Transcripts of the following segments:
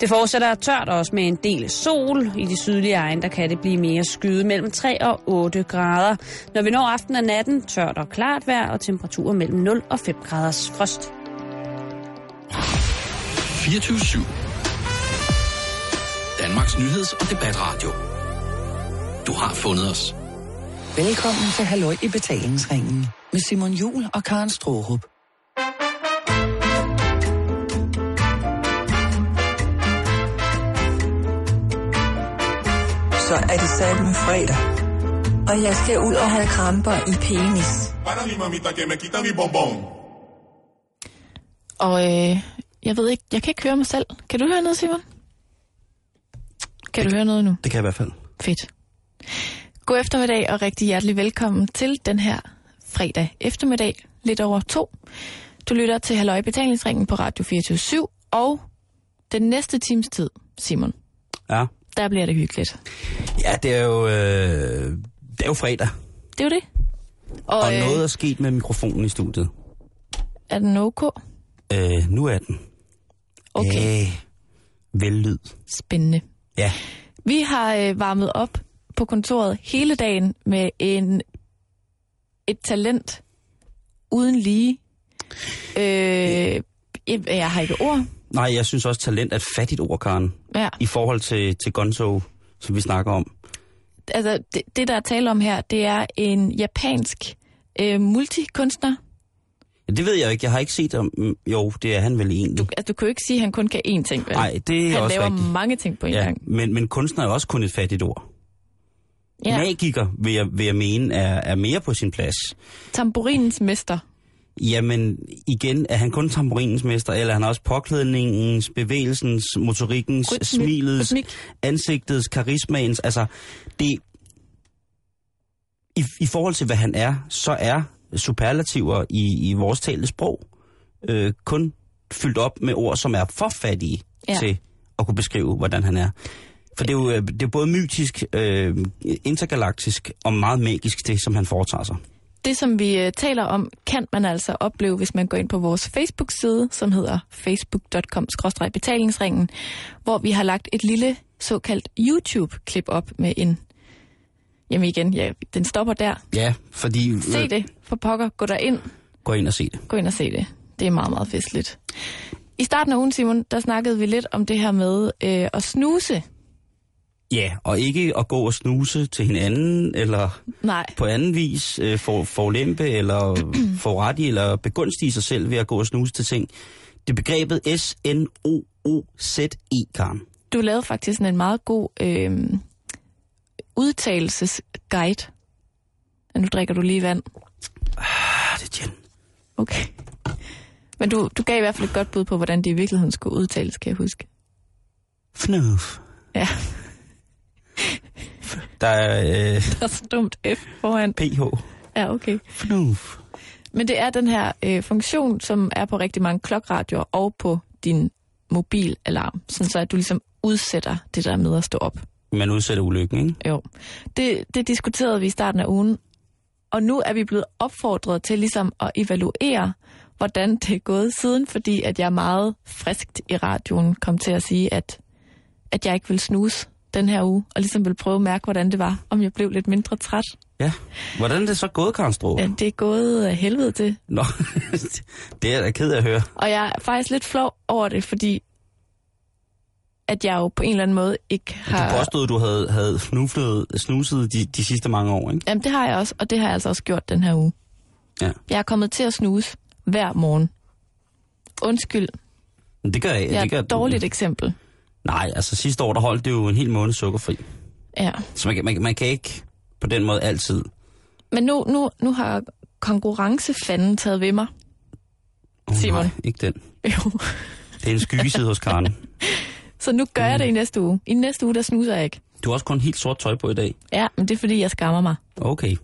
Det fortsætter tørt også med en del sol. I de sydlige egne, der kan det blive mere skyde mellem 3 og 8 grader. Når vi når aften og natten, tørt og klart vejr og temperaturer mellem 0 og 5 graders frost. 24 Danmarks nyheds- og debatradio. Du har fundet os. Velkommen til Halløj i betalingsringen med Simon Jul og Karen Strohrup. Så er det sat med fredag. Og jeg skal ud og have kramper i penis. Og øh, jeg ved ikke, jeg kan ikke høre mig selv. Kan du høre noget, Simon? Kan du høre noget nu? Det kan jeg i hvert fald. Fedt. God eftermiddag og rigtig hjertelig velkommen til den her fredag eftermiddag, lidt over to. Du lytter til Halløj Betalingsringen på Radio 24 og den næste times tid, Simon, Ja. Der bliver det hyggeligt. Ja, det er jo, øh, det er jo fredag, Det er jo det. Og, og øh, noget er sket med mikrofonen i studiet. er den OK? Øh, nu er den. Okay, Øh, vellyd. spændende. Ja. Vi har øh, varmet op på kontoret hele dagen med en et talent uden lige. Øh, jeg, jeg har ikke ord. Nej, jeg synes også, talent er et fattigt ord, Karen. Ja, I forhold til, til Gonzo, som vi snakker om. altså det, det, der er tale om her, det er en japansk øh, multikunstner. Ja, det ved jeg ikke. Jeg har ikke set ham. Mm, Jo, det er han vel egentlig. Altså, du kan jo ikke sige, at han kun kan én ting, vel? Nej, det er han også laver rigtigt. mange ting på en Ja, gang. men, men kunstner er også kun et fattigt ord. Ja. Magiker, vil jeg, vil jeg mene, er, er mere på sin plads. Tamburinens mester. Jamen, igen, er han kun tamburinens mester, eller er han også påklædningens, bevægelsens, motorikkens, Rytmi- smilets, rytmik. ansigtets, karismaens, altså, det... I, I forhold til, hvad han er, så er superlativer i, i vores talte sprog øh, kun fyldt op med ord, som er for fattige Ja. ja. til at kunne beskrive, hvordan han er. For det er jo øh, det er både mytisk, øh, intergalaktisk og meget magisk, det som han foretager sig. Det, som vi øh, taler om, kan man altså opleve, hvis man går ind på vores Facebook-side, som hedder facebook.com-betalingsringen, hvor vi har lagt et lille såkaldt YouTube-klip op med en... Jamen igen, ja, den stopper der. Ja, fordi... øh, Se det, for pokker. Gå der ind. Gå ind og se det. Gå ind og se det. Det er meget, meget festligt. I starten af ugen, Simon, der snakkede vi lidt om det her med øh, at snuse. Ja, og ikke at gå og snuse til hinanden, eller Nej, på anden vis øh, for, forlempe, eller forrette, eller begunstige sig selv ved at gå og snuse til ting. Det er begrebet S-N-O-O-Z-E, Karen. du lavede faktisk sådan en meget god øh, udtalelsesguide. Nu drikker du lige vand. Ah, det er Jen. Okay. Men du, du gav i hvert fald et godt bud på, hvordan det i virkeligheden skulle udtales, kan jeg huske. Fnøf. Ja, Der er øh, der er så dumt F foran. PH. Ja, okay. Fnøf. Men det er den her øh, funktion, som er på rigtig mange klokradioer og på din mobilalarm, sådan så at du ligesom udsætter det der med at stå op. Man udsætter ulykken, ikke? Jo. Det, det diskuterede vi i starten af ugen, og nu er vi blevet opfordret til ligesom at evaluere, hvordan det er gået siden, fordi at jeg meget friskt i radioen kom til at sige, at, at jeg ikke vil snuse den her uge, og ligesom vil prøve at mærke, hvordan det var, om jeg blev lidt mindre træt. Ja. Hvordan er det så gået, Karen Strup? Ja, det er gået af helvede til. Nå, det er jeg da ked af at høre. Og jeg er faktisk lidt flov over det, fordi at jeg jo på en eller anden måde ikke Du har... påstod, at du havde, havde snuflet, snuset de, de sidste mange år, ikke? Jamen, det har jeg også, og det har jeg altså også gjort den her uge. Ja. Jeg er kommet til at snuse hver morgen. Undskyld, det gør jeg. jeg det gør, et dårligt eksempel. Nej, altså sidste år, der holdt det jo en hel måned sukkerfri. Ja. Så man, kan- man, man kan ikke på den måde altid. Men nu, nu, nu har konkurrencefanden taget ved mig. Oh, Simon. Nej, ikke den. Jo. Det er en skyggeside hos Karen. Så nu gør jeg det i næste uge. I næste uge, der snuser jeg ikke. Du har også kun helt sort tøj på i dag. Ja, men det er fordi, jeg skammer mig. Okay.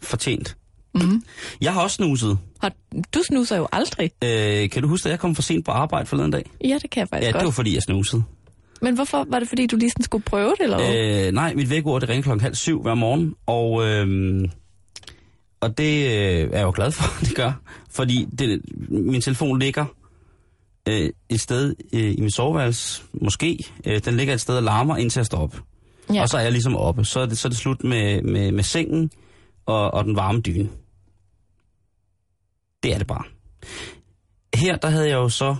Fortjent. Mm. Jeg har også snuset. Og du snuser jo aldrig. Øh, kan du huske, at jeg kom for sent på arbejde forleden dag? Ja, det kan jeg faktisk Ja, godt. det var fordi, jeg snusede. Men hvorfor? Var det fordi, du lige sådan skulle prøve det, eller hvad? Øh, nej, mit vækord det ringer klokken halv syv hver morgen, og, øh, og det øh, er jeg jo glad for, det gør. Fordi det, min telefon ligger øh, et sted øh, i mit soveværelse, måske. Øh, den ligger et sted og larmer, indtil jeg står op. Ja. Og så er jeg ligesom oppe. Så er det, så er det slut med, med, med sengen og, og den varme dyne. Det er det bare. Her, der havde jeg jo så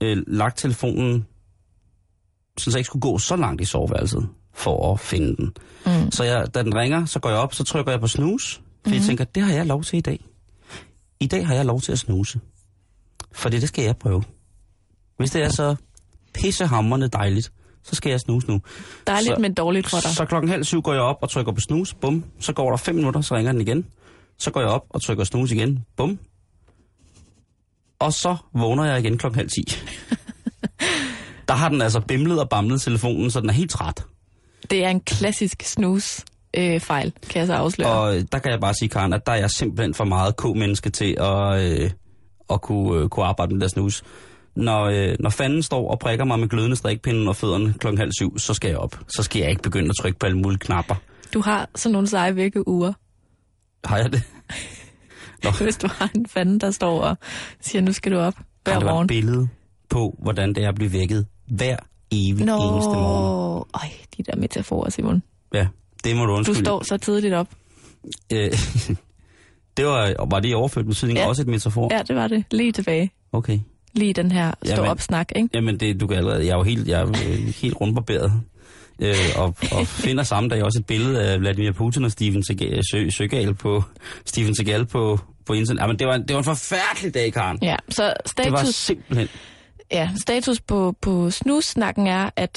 øh, lagt telefonen, så jeg ikke skulle gå så langt i soveværelset for at finde den. Mm. Så jeg, da den ringer, så går jeg op, så trykker jeg på snus, for mm-hmm. jeg tænker, det har jeg lov til i dag. I dag har jeg lov til at snuse. For det, det skal jeg prøve. Hvis det er så pissehammerende dejligt, så skal jeg snuse nu. Dejligt, Så- men dårligt for dig. Så klokken halv syv går jeg op og trykker på snus, bum. Så går der fem minutter, så ringer den igen. Så går jeg op og trykker snus igen, bum. Og så vågner jeg igen klokken halv ti. Der har den altså bimlet og bamlet telefonen, så den er helt træt. Det er en klassisk snus øh, fejl, kan jeg så afsløre. Og øh, der kan jeg bare sige, Karen, at der er jeg simpelthen for meget k-menneske til at, øh, at kunne, øh, kunne arbejde med der snus. Når, øh, når fanden står og prikker mig med glødende strikpinden og fødderne klokken halv syv, så skal jeg op. Så skal jeg ikke begynde at trykke på alle mulige knapper. Du har sådan nogle seje vækkeuger. Har jeg det? Nå, Hvis du har en fanden, der står og siger, nu skal du op hver har der været morgen. et billede på, hvordan det er at blive vækket hver evig Nå, eneste morgen? øj, de der metaforer, Simon. Ja, det må du Du undskylde. står så tidligt op. Øh, det var, var det i overført betydning Ja. også et metafor? Ja, det var det. Lige tilbage. Okay. Lige den her stå-op-snak, ikke? Jamen, det, du kan allerede, jeg er jo helt, jeg er øh, helt rundbarberet. Øh, og, og finder samme dag også et billede af Vladimir Putin og Steven Seagal, Sø, Søgal på, Steven Seagal på, på internet. Jamen, det var, det var en forfærdelig dag, Karen. Ja, så Det var status, simpelthen... ja, status på, på snussnakken er, at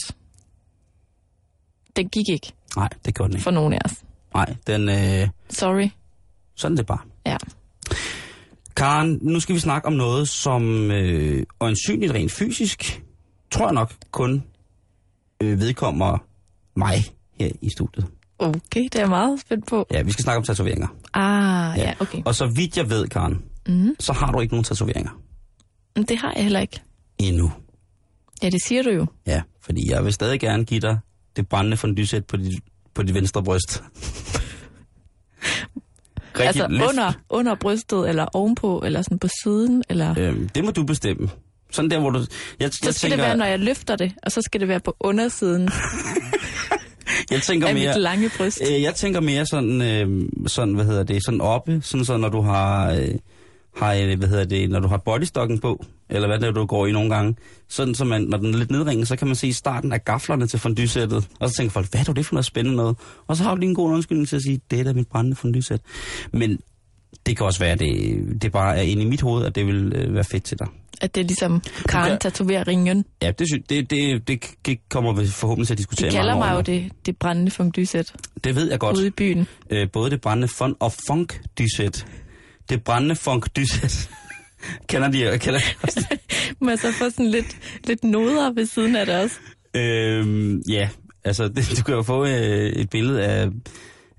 den gik ikke Nej, det gjorde den ikke. for nogen af os. Nej, den, øh, Sorry. sådan det bare. Ja. Karen, nu skal vi snakke om noget, som øh, øjensynligt rent fysisk, tror jeg nok kun øh, vedkommer mig her i studiet. Okay, det er meget spændt på. Ja, vi skal snakke om tatoveringer. Ah, ja, okay. Og så vidt jeg ved, Karen, Mm. så har du ikke nogen tatoveringer det har jeg heller ikke. Endnu. Ja, det siger du jo. Ja, fordi jeg vil stadig gerne give dig det brændende fondysæt på dit, på dit venstre bryst. Rigtig altså under, under brystet, eller ovenpå, eller sådan på siden, eller... Øhm, det må du bestemme. Sådan der, hvor du... Jeg, Så jeg skal tænker, det være, når jeg løfter det, og så skal det være på undersiden jeg tænker af mere, mit lange bryst. Øh, jeg tænker mere sådan, øh, sådan, hvad hedder det, sådan oppe, sådan så når du har, øh, har øh, hvad hedder det, når du har bodystocken på, eller hvad det er, du går i nogle gange, sådan så man, når den er lidt nedringet, så kan man se starten af gaflerne til fondysættet, og så tænker folk, hvad er det, det for noget spændende noget? Og så har du lige en god undskyldning til at sige, det er da mit brændende fondysæt. Men det kan også være, at det, det bare er inde i mit hoved, at det vil øh, være fedt til dig. At det er ligesom Karen kan- tatoverer ringen. Ja, det, sy- det, det, det, det kommer vi forhåbentlig til at diskutere De kalder mig jo det, det brændende funkdysæt Det ved jeg godt. ude i byen. øh, både det brændende fun og funk dysæt. Det brændende funk dysæt. Kender de kender de også? Må jeg så få sådan lidt, lidt noder ved siden af det også? øhm, ja, altså det, du kan jo få øh, et billede af,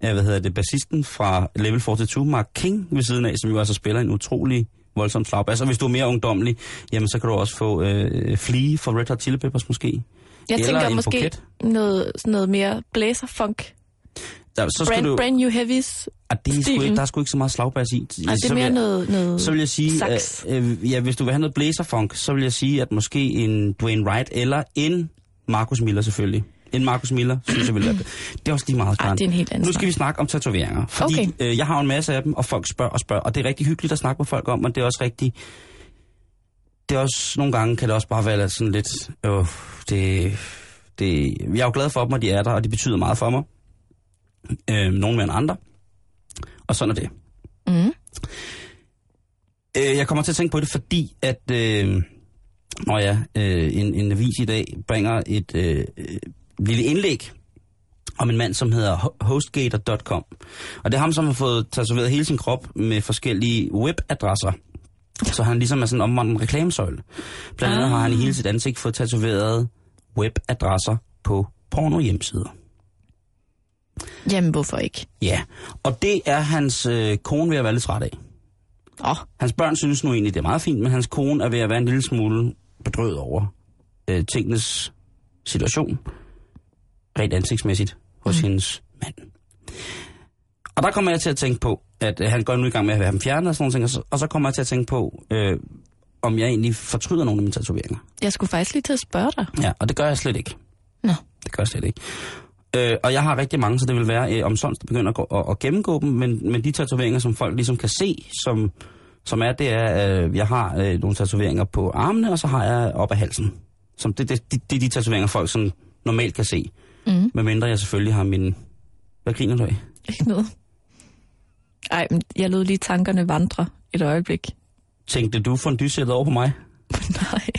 af, hvad hedder det, bassisten fra Level 42, Mark King, ved siden af, som jo altså spiller en utrolig voldsom slagbass. Og hvis du er mere ungdomlig, jamen så kan du også få øh, Flea fra Red Hot Chili Peppers måske. Jeg Eller tænker måske buket. noget, sådan noget mere blæserfunk. Der, så Brand, du, brand New Heavies. ah, det er sgu ikke, der er sgu ikke så meget slagbass i. Ej, det er Så vil mere jeg- noget, noget Så vil jeg sige, sax. at, øh, ja, hvis du vil have noget blæserfunk, så vil jeg sige, at måske en Dwayne Wright eller en Marcus Miller selvfølgelig. En Marcus Miller, synes jeg vil være Det er også lige meget, Ej, Karen. det er en helt anden Nu skal vi snakke om tatoveringer. Fordi Okay. øh, jeg har en masse af dem, og folk spørger og spørger. Og det er rigtig hyggeligt at snakke med folk om, og det er også rigtig... Det er også, nogle gange kan det også bare være sådan lidt... Øh, det, det, jeg er jo glad for dem, at de er der, og de betyder meget for mig. Øh, nogle mere end andre. Og sådan er det. Mm. Øh, jeg kommer til at tænke på det, fordi at øh, når ja, øh, en, en avis i dag bringer et øh, lille indlæg om en mand, som hedder Ho- hostgator.com. Og det er ham, som har fået tatoveret hele sin krop med forskellige webadresser. Så han ligesom er sådan en omvandret reklamesøjle. Blandt andet Ah. har han i hele sit ansigt fået tatoveret webadresser på porno hjemmesider. Jamen, hvorfor ikke? Ja, og det er hans øh, kone ved at være lidt træt af. Åh, Hans børn synes nu egentlig, det er meget fint, men hans kone er ved at være en lille smule bedrøvet over øh, tingenes situation. Rent ansigtsmæssigt hos mm. hendes mand. Og der kommer jeg til at tænke på, at øh, han går nu i gang med at have dem fjernet og sådan nogle ting, og så, og så kommer jeg til at tænke på, øh, om jeg egentlig fortryder nogle af mine tatoveringer. Jeg skulle faktisk lige til at spørge dig. Ja, og det gør jeg slet ikke. Nå. Det gør jeg slet ikke. Øh, og jeg har rigtig mange, så det vil være øh, om sådan, der begynder at, gå, at, at gennemgå dem, men, men de tatoveringer, som folk ligesom kan se, som, som er, det er, øh, jeg har øh, nogle tatoveringer på armene, og så har jeg op ad halsen. Som det, det, det, det er de tatoveringer, folk sådan normalt kan se. Mm. Medmindre jeg selvfølgelig har min... Hvad griner du af? Ikke noget. Ej, men jeg lod lige tankerne vandre et øjeblik. Tænkte du fondue over på mig? Nej.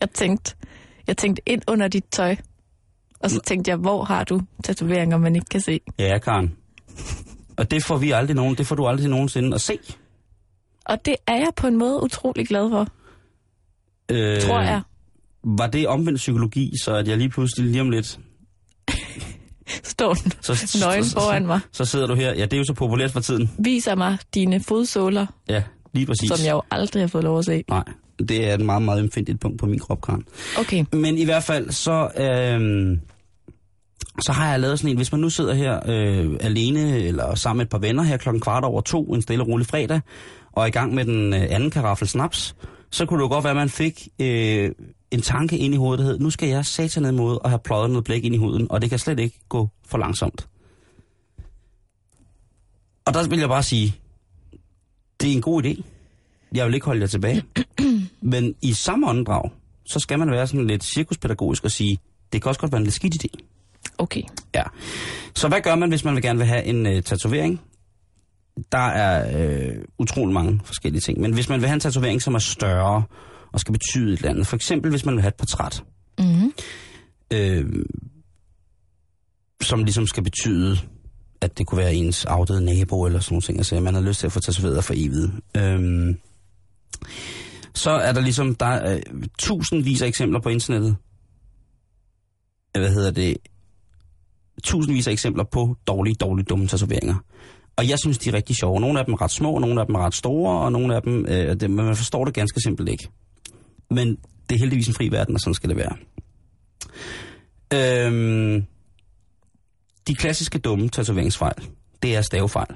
Jeg tænkte, jeg tænkte ind under dit tøj. Og så tænkte jeg, hvor har du tatoveringer, man ikke kan se? Ja, Karen. Og det får vi aldrig nogen, det får du aldrig nogensinde at se. Og det er jeg på en måde utrolig glad for, Øh, tror jeg. Var det omvendt psykologi, så at jeg lige pludselig lige om lidt... Står den Så, nøgen så, foran mig. Så sidder du her. Ja, det er jo så populært for tiden. Viser mig dine fodsåler, Ja, lige præcis. som jeg jo aldrig har fået lov at se. Nej, det er et meget, meget empfindeligt punkt på min krop, Karen. Okay. Men i hvert fald, så, øhm, så har jeg lavet sådan en, hvis man nu sidder her øh, alene eller sammen med et par venner her klokken kvart over to, en stille og rolig fredag, og er i gang med den øh, anden karaffel snaps, så kunne det jo godt være, at man fik øh, en tanke ind i hovedet, der hed, nu skal jeg satan ned mod og have pløjet noget blæk ind i huden, og det kan slet ikke gå for langsomt. Og der vil jeg bare sige, det er en god idé. Jeg vil ikke holde jer tilbage. Men i samme åndedrag, så skal man være sådan lidt cirkuspædagogisk og sige, det kan også godt være en lidt skidt idé. Okay. Ja. Så hvad gør man, hvis man vil gerne vil have en øh, tatovering? Der er øh, utrolig mange forskellige ting. Men hvis man vil have en tatovering, som er større og skal betyde et eller andet. For eksempel, hvis man vil have et portræt. Mm-hmm. Øh, som ligesom skal betyde, at det kunne være ens afdøde nabo eller sådan nogle ting. Altså, man har lyst til at få tatoveret for evigt. Øh, så er der ligesom, der er øh, tusindvis af eksempler på internettet. Hvad hedder det? Tusindvis af eksempler på dårlige, dårlige, dumme tatoveringer. Og jeg synes, de er rigtig sjove. Nogle af dem er ret små, nogle af dem er ret store, og nogle af dem, øh, det, man forstår det ganske simpelt ikke. Men det er heldigvis en fri verden, og sådan skal det være. Øhm, de klassiske dumme tatoveringsfejl, det er stavefejl.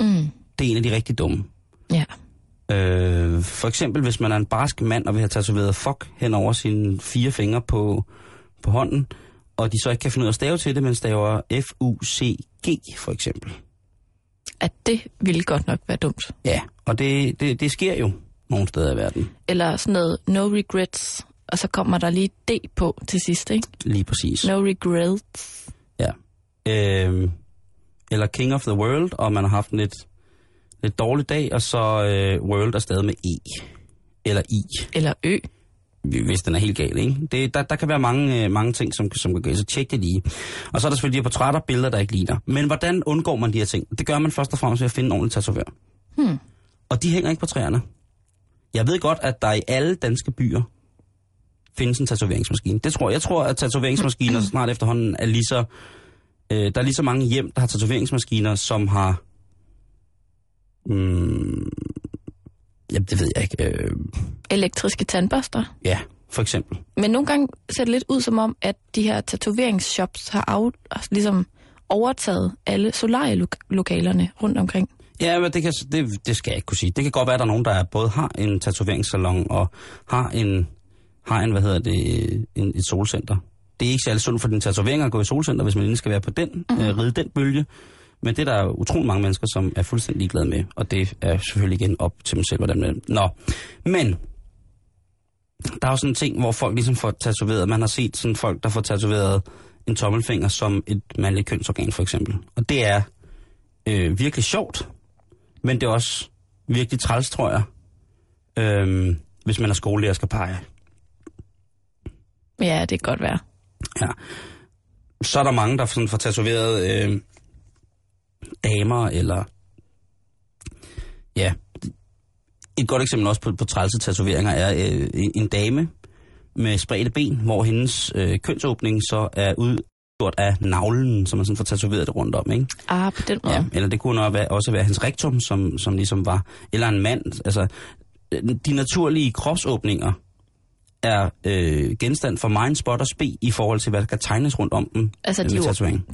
Mm. Det er en af de rigtig dumme. Ja. Øh, for eksempel, hvis man er en barsk mand og vil have tatoveret fuck hen over sine fire fingre på, på hånden, og de så ikke kan finde ud af at stave til det, men staver F-U-C-G for eksempel. At det ville godt nok være dumt. Ja, og det, det, det sker jo nogle steder i verden. Eller sådan noget no regrets, og så kommer der lige D på til sidst, ikke? Lige præcis. No regrets. Ja. Øh, eller King of the World, og man har haft en lidt, lidt dårlig dag, og så øh, World er stadig med E. Eller I, Eller Ø. hvis den er helt gal, ikke? Det, der, der kan være mange, øh, mange ting, som, som kan gøre, så tjek det lige. Og så er der selvfølgelig de her portrætter, billeder, der ikke ligner. Men hvordan undgår man de her ting? Det gør man først og fremmest ved at finde en ordentlig tatovør. Hmm. Og de hænger ikke på træerne. Jeg ved godt, at der i alle danske byer findes en tatoveringsmaskine. Det tror jeg. Jeg tror, at tatoveringsmaskiner snart efterhånden er lige så... Øh, der er lige så mange hjem, der har tatoveringsmaskiner, som har... Mm, jamen, det ved jeg ikke. Øh, Elektriske tandbørster. ja, for eksempel. Men nogle gange ser det lidt ud som om, at de her tatoveringsshops har af, ligesom overtaget alle solarielokalerne rundt omkring. Ja, men det, kan, det, det skal jeg ikke kunne sige. Det kan godt være, at der er nogen, der både har en tatoveringssalon og har en, har en hvad hedder det, en, et solcenter. Det er ikke særlig sundt for din tatovering at gå i solcenter, hvis man endelig skal være på den, mm. øh, ride den bølge. Men det er der utrolig mange mennesker, som er fuldstændig ligeglade med, og det er selvfølgelig igen op til dem selv, hvordan man... Nå, men der er jo sådan en ting, hvor folk ligesom får tatoveret, man har set sådan folk, der får tatoveret en tommelfinger som et mandligt kønsorgan, for eksempel. Og det er øh, virkelig sjovt, men det er også virkelig træls, tror jeg, øhm, hvis man er skolelærer og skal pege. Ja, det kan godt være. Ja. Så er der mange, der sådan får tatoveret øh, damer, eller... Ja. Et godt eksempel også på, på trælse tatoveringer er øh, en- dame med spredte ben, hvor hendes øh, kønsåbning så er udgjort af navlen, så man sådan får tatoveret det rundt om, ikke? Ah, på den måde. Ja, eller det kunne nok være, også være hans rektum, som, som ligesom var, eller en mand. Altså, de naturlige kropsåbninger er øh, genstand for mind, spot og spe i forhold til, hvad der kan tegnes rundt om dem Altså, øh, de er, jo,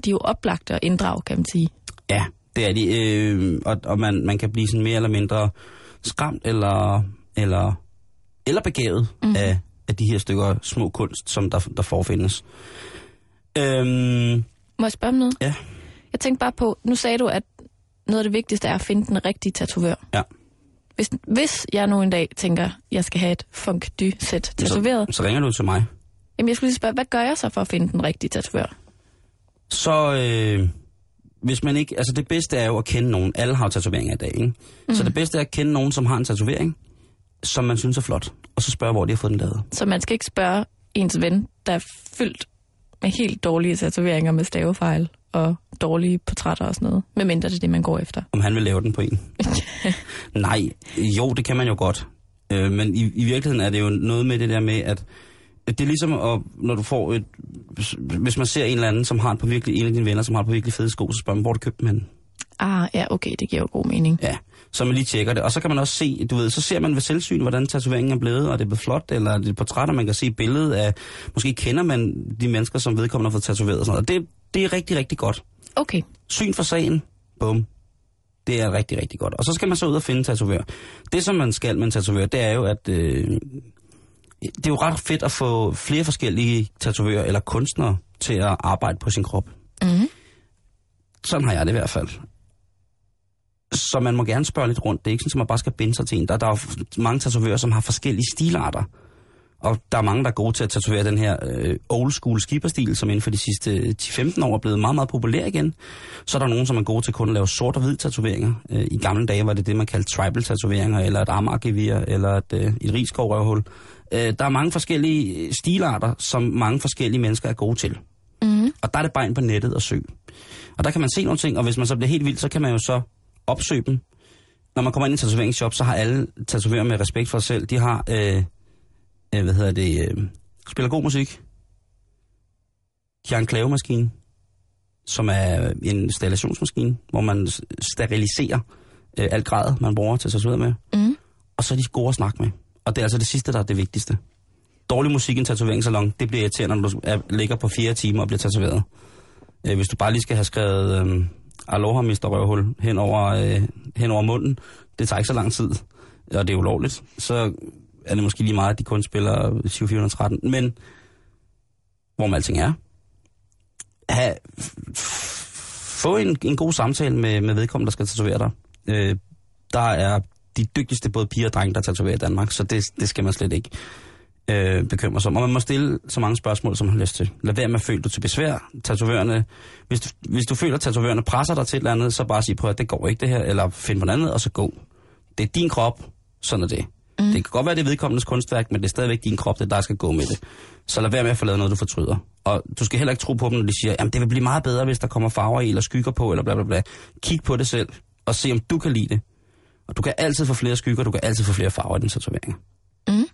de er jo oplagte at inddrage, kan man sige. Ja, det er de. Øh, og og man, man kan blive sådan mere eller mindre skræmt eller, eller, eller begavet mm. af, af de her stykker små kunst, som der, der forfindes. Øhm, Må jeg spørge om noget? Ja. Jeg tænkte bare på, nu sagde du, at noget af det vigtigste er at finde den rigtige tatovør. Ja. Hvis, hvis jeg nu en dag tænker, jeg skal have et funk dy sæt tatoveret, så, så ringer du til mig. jamen jeg skulle lige spørge, hvad gør jeg så for at finde den rigtige tatovør? Så øh, hvis man ikke, altså det bedste er jo at kende nogen. Alle har tatoveringer i dag, ikke? Mm. Så det bedste er at kende nogen, som har en tatovering, som man synes er flot, og så spørge, hvor de har fået den lavet. Så man skal ikke spørge ens ven, der er fyldt med helt dårlige tatoveringer med stavefejl og dårlige portrætter og sådan noget. Medmindre det er det, man går efter. om han vil lave den på en. Nej, jo, det kan man jo godt. Øh, men i, i virkeligheden er det jo noget med det der med, at det er ligesom, at, når du får et... Hvis man ser en eller anden, som har et på virkelig, en af dine venner, som har et på virkelig fede sko, så spørger man, hvor du købt dem henne? Ah, ja, okay, det giver jo god mening. Ja, så man lige tjekker det. Og så kan man også se, du ved, så ser man ved selvsyn, hvordan tatoveringen er blevet, og det er blevet flot, eller er det et portræt, og man kan se billedet af, måske kender man de mennesker, som vedkommende har fået tatoveret og sådan noget. Og det, det er rigtig, rigtig godt. Okay, Syn for sagen, bum. Det er rigtig, rigtig godt. Og så skal man så ud og finde en tatovør. Det, som man skal med en tatovør, det er jo, at øh, det er jo ret fedt at få flere forskellige tatovører eller kunstnere til at arbejde på sin krop. Mhm. Sådan har jeg det i hvert fald. Så man må gerne spørge lidt rundt. Det er ikke sådan, at man bare skal binde sig til en. Der, der er jo mange tatovører, som har forskellige stilarter. Og der er mange, der er gode til at tatovere den her øh, old school skiberstil, som inden for de sidste øh, 10-15 år er blevet meget, meget populær igen. Så er der nogen, som er gode til kun at lave sort og hvid tatoveringer. Øh, I gamle dage var det det, man kaldte tribal tatoveringer, eller et amargevir, eller et, øh, et rigskovrøvhul. Øh, der er mange forskellige stilarter, som mange forskellige mennesker er gode til. Mhm. Og der er det bare ind på nettet og søg. Og der kan man se nogle ting, og hvis man så bliver helt vild, så kan man jo så opsøge dem. Når man kommer ind i en tatoveringsshop, så har alle tatoverer med respekt for sig selv, de har, øh, øh, hvad hedder det, øh, spiller god musik. De har en klavemaskine, som er en installationsmaskine, hvor man steriliserer øh, alt grad, man bruger til at tatovere med. Mhm. Og så er de gode at snakke med. Og det er altså det sidste, der er det vigtigste. Dårlig musik i en tatoveringssalon, det bliver irriterende, når du er, ligger på fire timer og bliver tatoveret. Øh, hvis du bare lige skal have skrevet øh, Aloha, Mr. Røvhul hen over, øh, hen over munden, det tager ikke så lang tid, og det er ulovligt, så er det måske lige meget, at de kun spiller 2413. Men, hvor man alting er, have, få en, en god samtale med, med vedkommende, der skal tatovere dig. Øh, der er de dygtigste både piger og drenge, der tatoverer i Danmark, så det, det skal man slet ikke øh, bekymre sig om. Og man må stille så mange spørgsmål, som man har lyst til. Lad være med at føle dig til besvær. Tatovørerne, hvis du, hvis du føler, at tatovørerne presser dig til et eller andet, så bare sig på, at det går ikke det her, eller find på noget andet, og så gå. Det er din krop, sådan er det. Mm. Det kan godt være, det er vedkommendes kunstværk, men det er stadigvæk din krop, det er dig, der skal gå med det. Så lad være med at få lavet noget, du fortryder. Og du skal heller ikke tro på dem, når de siger, at det vil blive meget bedre, hvis der kommer farver i, eller skygger på, eller bla bla bla. Kig på det selv, og se om du kan lide det. Og du kan altid få flere skygger, du kan altid få flere farver i den tatovering. Mm.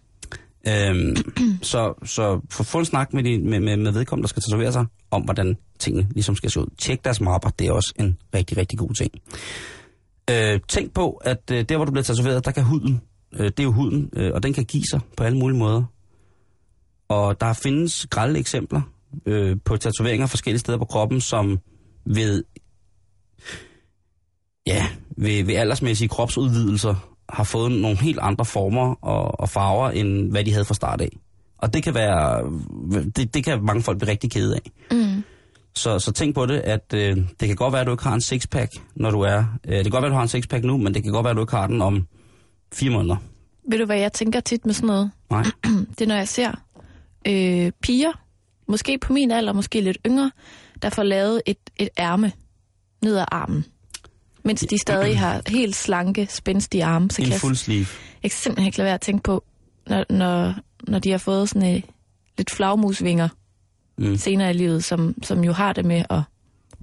Øhm, så, så få en snak med, de, med, med, med vedkommende, der skal tatovere sig, om hvordan tingene ligesom skal se ud. Tjek deres mapper, det er også en rigtig, rigtig god ting. Øh, tænk på, at øh, der hvor du bliver tatoveret, der kan huden, øh, det er jo huden, øh, og den kan give sig på alle mulige måder. Og der findes grælde eksempler øh, på tatoveringer forskellige steder på kroppen, som ved, ja, ved, ved aldersmæssige kropsudvidelser har fået nogle helt andre former og, og farver, end hvad de havde fra start af. Og det kan være, det, det kan mange folk blive rigtig kede af. Mm. Så, så tænk på det, at øh, det kan godt være, at du ikke har en sixpack, når du er... Øh, det kan godt være, at du har en sixpack nu, men det kan godt være, at du ikke har den om fire måneder. Ved du, hvad jeg tænker tit med sådan noget? Nej. Det er, når jeg ser øh, piger, måske på min alder, måske lidt yngre, der får lavet et, et ærme ned ad armen. Mens de stadig har helt slanke, spændstige arme. Så En kan jeg, fuld sleeve. jeg kan simpelthen ikke lade være at tænke på, når, når, når de har fået sådan et, lidt flagmusvinger Mm. senere i livet, som, som jo har det med at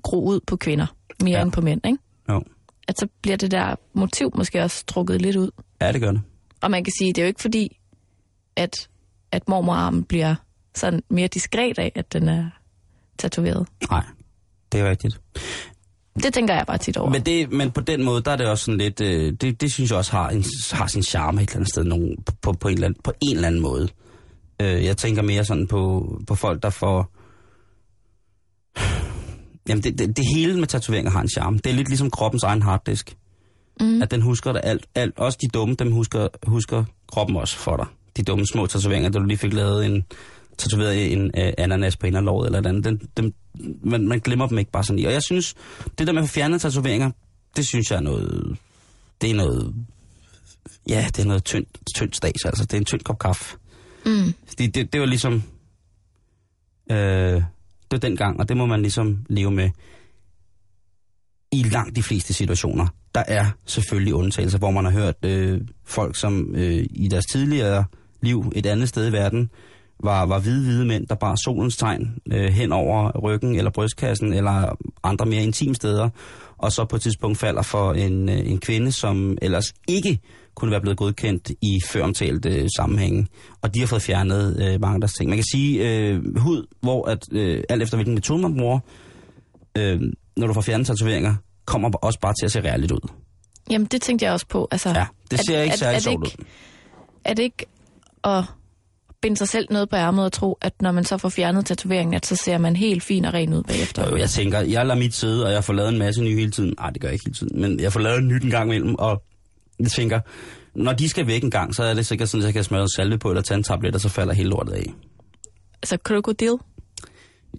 gro ud på kvinder, mere Ja. end på mænd, ikke? Jo. At så bliver det der motiv måske også strukket lidt ud. Ja, det gør det. Og man kan sige, det er jo ikke fordi, at, at mormorarmen bliver sådan mere diskret af, at den er tatoveret. Nej, det er rigtigt. Det tænker jeg bare tit over. Men, det, men på den måde, der er det også sådan lidt... Øh, det, det synes jeg også har, en, har sin charme et eller andet sted nogen, på, på, en eller anden, på en eller anden måde. Øh, jeg tænker mere sådan på, på folk, der får... Jamen, det, det, det hele med tatoveringer har en charme. Det er lidt ligesom kroppens egen harddisk. Mm. At den husker det alt, alt. Også de dumme, dem husker, husker kroppen også for dig. De dumme små tatoveringer, da du lige fik lavet en tatoveret en uh, ananas på inderlåret eller et andet. Den, den, man, man glemmer dem ikke bare sådan lige. Og jeg synes, det der med at fjerne tatoveringer, det synes jeg er noget... Det er noget... Ja, det er noget tyndt, tyndt stas, altså. Det er en tynd kop kaffe. Mm. Fordi det, det var ligesom... Øh, det var dengang, og det må man ligesom leve med i langt de fleste situationer. Der er selvfølgelig undtagelser, hvor man har hørt øh, folk, som øh, i deres tidligere liv et andet sted i verden, var, var hvide, hvide mænd, der bar solens tegn øh, hen over ryggen eller brystkassen eller andre mere intime steder, og så på et tidspunkt falder for en, øh, en kvinde, som ellers ikke kunne være blevet godkendt i føromtalte øh, sammenhænge. Og de har fået fjernet øh, mange af deres ting. Man kan sige øh, hud, hvor at, øh, alt efter hvilken metode man bruger, øh, når du får fjernet tatoveringer, kommer også bare til at se reelt ud. Jamen, det tænkte jeg også på. Altså, Ja, det ser er- ikke særlig sjovt ikke- ud. Er det ikke at binde sig selv noget på ærmet og tro, at når man så får fjernet tatoveringen, at så ser man helt fin og ren ud bagefter? Jo, jeg tænker, jeg lader mit sidde, og jeg får lavet en masse nye hele tiden. Nej, det gør jeg ikke hele tiden, men jeg får lavet en nyt en gang imellem, og jeg tænker, når de skal væk en gang, så er det sikkert sådan, at jeg kan smøre salve på, eller tage en tablet, og så falder hele lortet af. Altså, krokodil?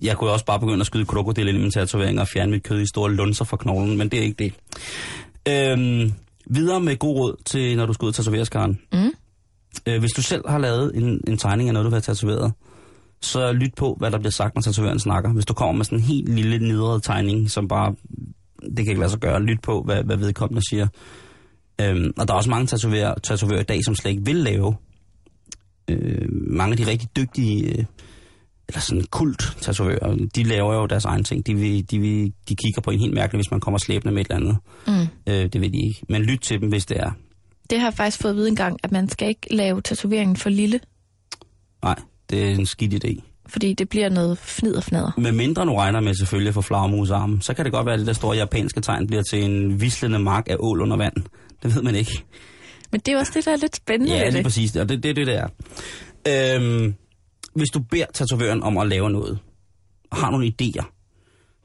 Jeg kunne også bare begynde at skyde krokodil ind i mine tatoveringer og fjerne mit kød i store lunser fra knoglen, men det er ikke det. Øhm, videre med god råd til, når du skal ud og tatovere, Karen. Mm. Øh, hvis du selv har lavet en, en tegning af noget, du vil have tatoveret, så lyt på, hvad der bliver sagt, når tatoveren snakker. Hvis du kommer med sådan en helt lille nedret tegning, som bare, det kan ikke lade sig gøre, lyt på, hvad, hvad vedkommende siger. Øhm, og der er også mange tatovører, tatovører i dag, som slet ikke vil lave. Øh, mange af de rigtig dygtige, øh, eller sådan kult tatovører, de laver jo deres egen ting. De, vil, de, vil, de kigger på en helt mærkeligt, hvis man kommer slæbende med et eller andet. Mm. Øh, det vil de ikke. Men lyt til dem, hvis det er. Det har jeg faktisk fået at vide engang, at man skal ikke lave tatoveringen for lille, Nej, det er en skidt idé. fordi det bliver noget fnider fnader. Med mindre nu regner med selvfølgelig at få flagermus arme, så kan det godt være, at det der store japanske tegn bliver til en vislende mark af ål under vand. Det ved man ikke. Men det er også det, der er lidt spændende Ja, det. præcis. Og det er det, det, er. Øhm, hvis du beder tatovøren om at lave noget, og har nogle idéer,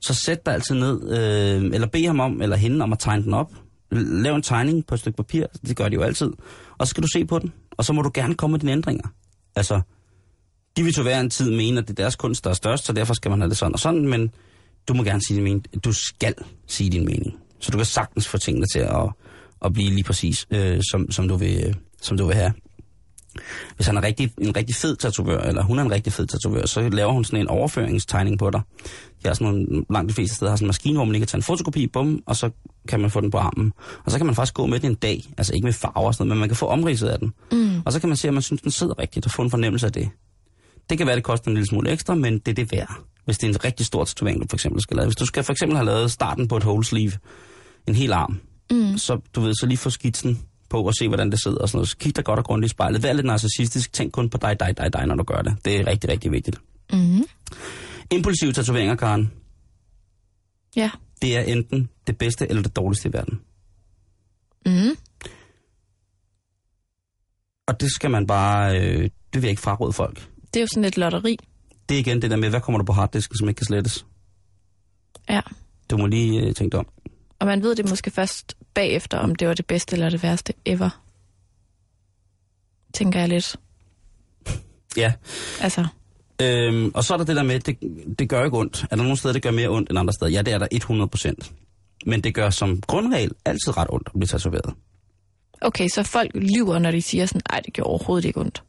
så sæt dig altid ned, øh, eller bed ham om, eller hende om at tegne den op. Lav en tegning på et stykke papir, det gør de jo altid. Og så skal du se på den, og så må du gerne komme med dine ændringer. Altså, de vil til hver en tid mene, at det er deres kunst, der er størst, så derfor skal man have det sådan og sådan, men du må gerne sige din mening. Du skal sige din mening. Så du kan sagtens få tingene til at, at blive lige præcis, øh, som, som, du vil, øh, som du vil have. Hvis han er rigtig, en rigtig fed tatovør, eller hun er en rigtig fed tatovør, så laver hun sådan en overføringstegning på dig. Jeg har sådan nogle, langt de fleste steder har sådan en maskine, hvor man lige kan tage en fotokopi, bum, og så kan man få den på armen. Og så kan man faktisk gå med den en dag, altså ikke med farver og sådan noget, men man kan få omridset af den. Mm. Og så kan man se, at man synes, den sidder rigtigt, og få en fornemmelse af det. Det kan være, det koster en lille smule ekstra, men det er det værd. Hvis det er en rigtig stor tatovering, du for eksempel skal lave. Hvis du skal for eksempel have lavet starten på et whole sleeve, en hel arm, Mm. så du ved, så lige få skitsen på og se, hvordan det sidder og sådan noget. Så kig dig godt og grundigt i spejlet. Vær lidt narcissistisk. Tænk kun på dig, dig, dig, dig, når du gør det. Det er rigtig, rigtig vigtigt. Mm. Impulsive tatoveringer, Karen, Ja. det er enten det bedste eller det dårligste i verden. Mm. Og det skal man bare, øh, det vil jeg ikke fraråde folk. Det er jo sådan et lotteri. Det er igen det der med, hvad kommer der på harddisken, som ikke kan slettes? Ja. Du må lige øh, tænke dig om. Og man ved det måske først bagefter, om det var det bedste eller det værste ever. Tænker jeg lidt. Ja, Altså, øhm, og så er der det der med, det, det gør ikke ondt. Er der nogle steder, det gør mere ondt end andre steder? Ja, det er der 100 procent. Men det gør som grundregel altid ret ondt at blive tatoveret. okay, så folk lyver, når de siger sådan, nej, det gjorde overhovedet ikke ondt.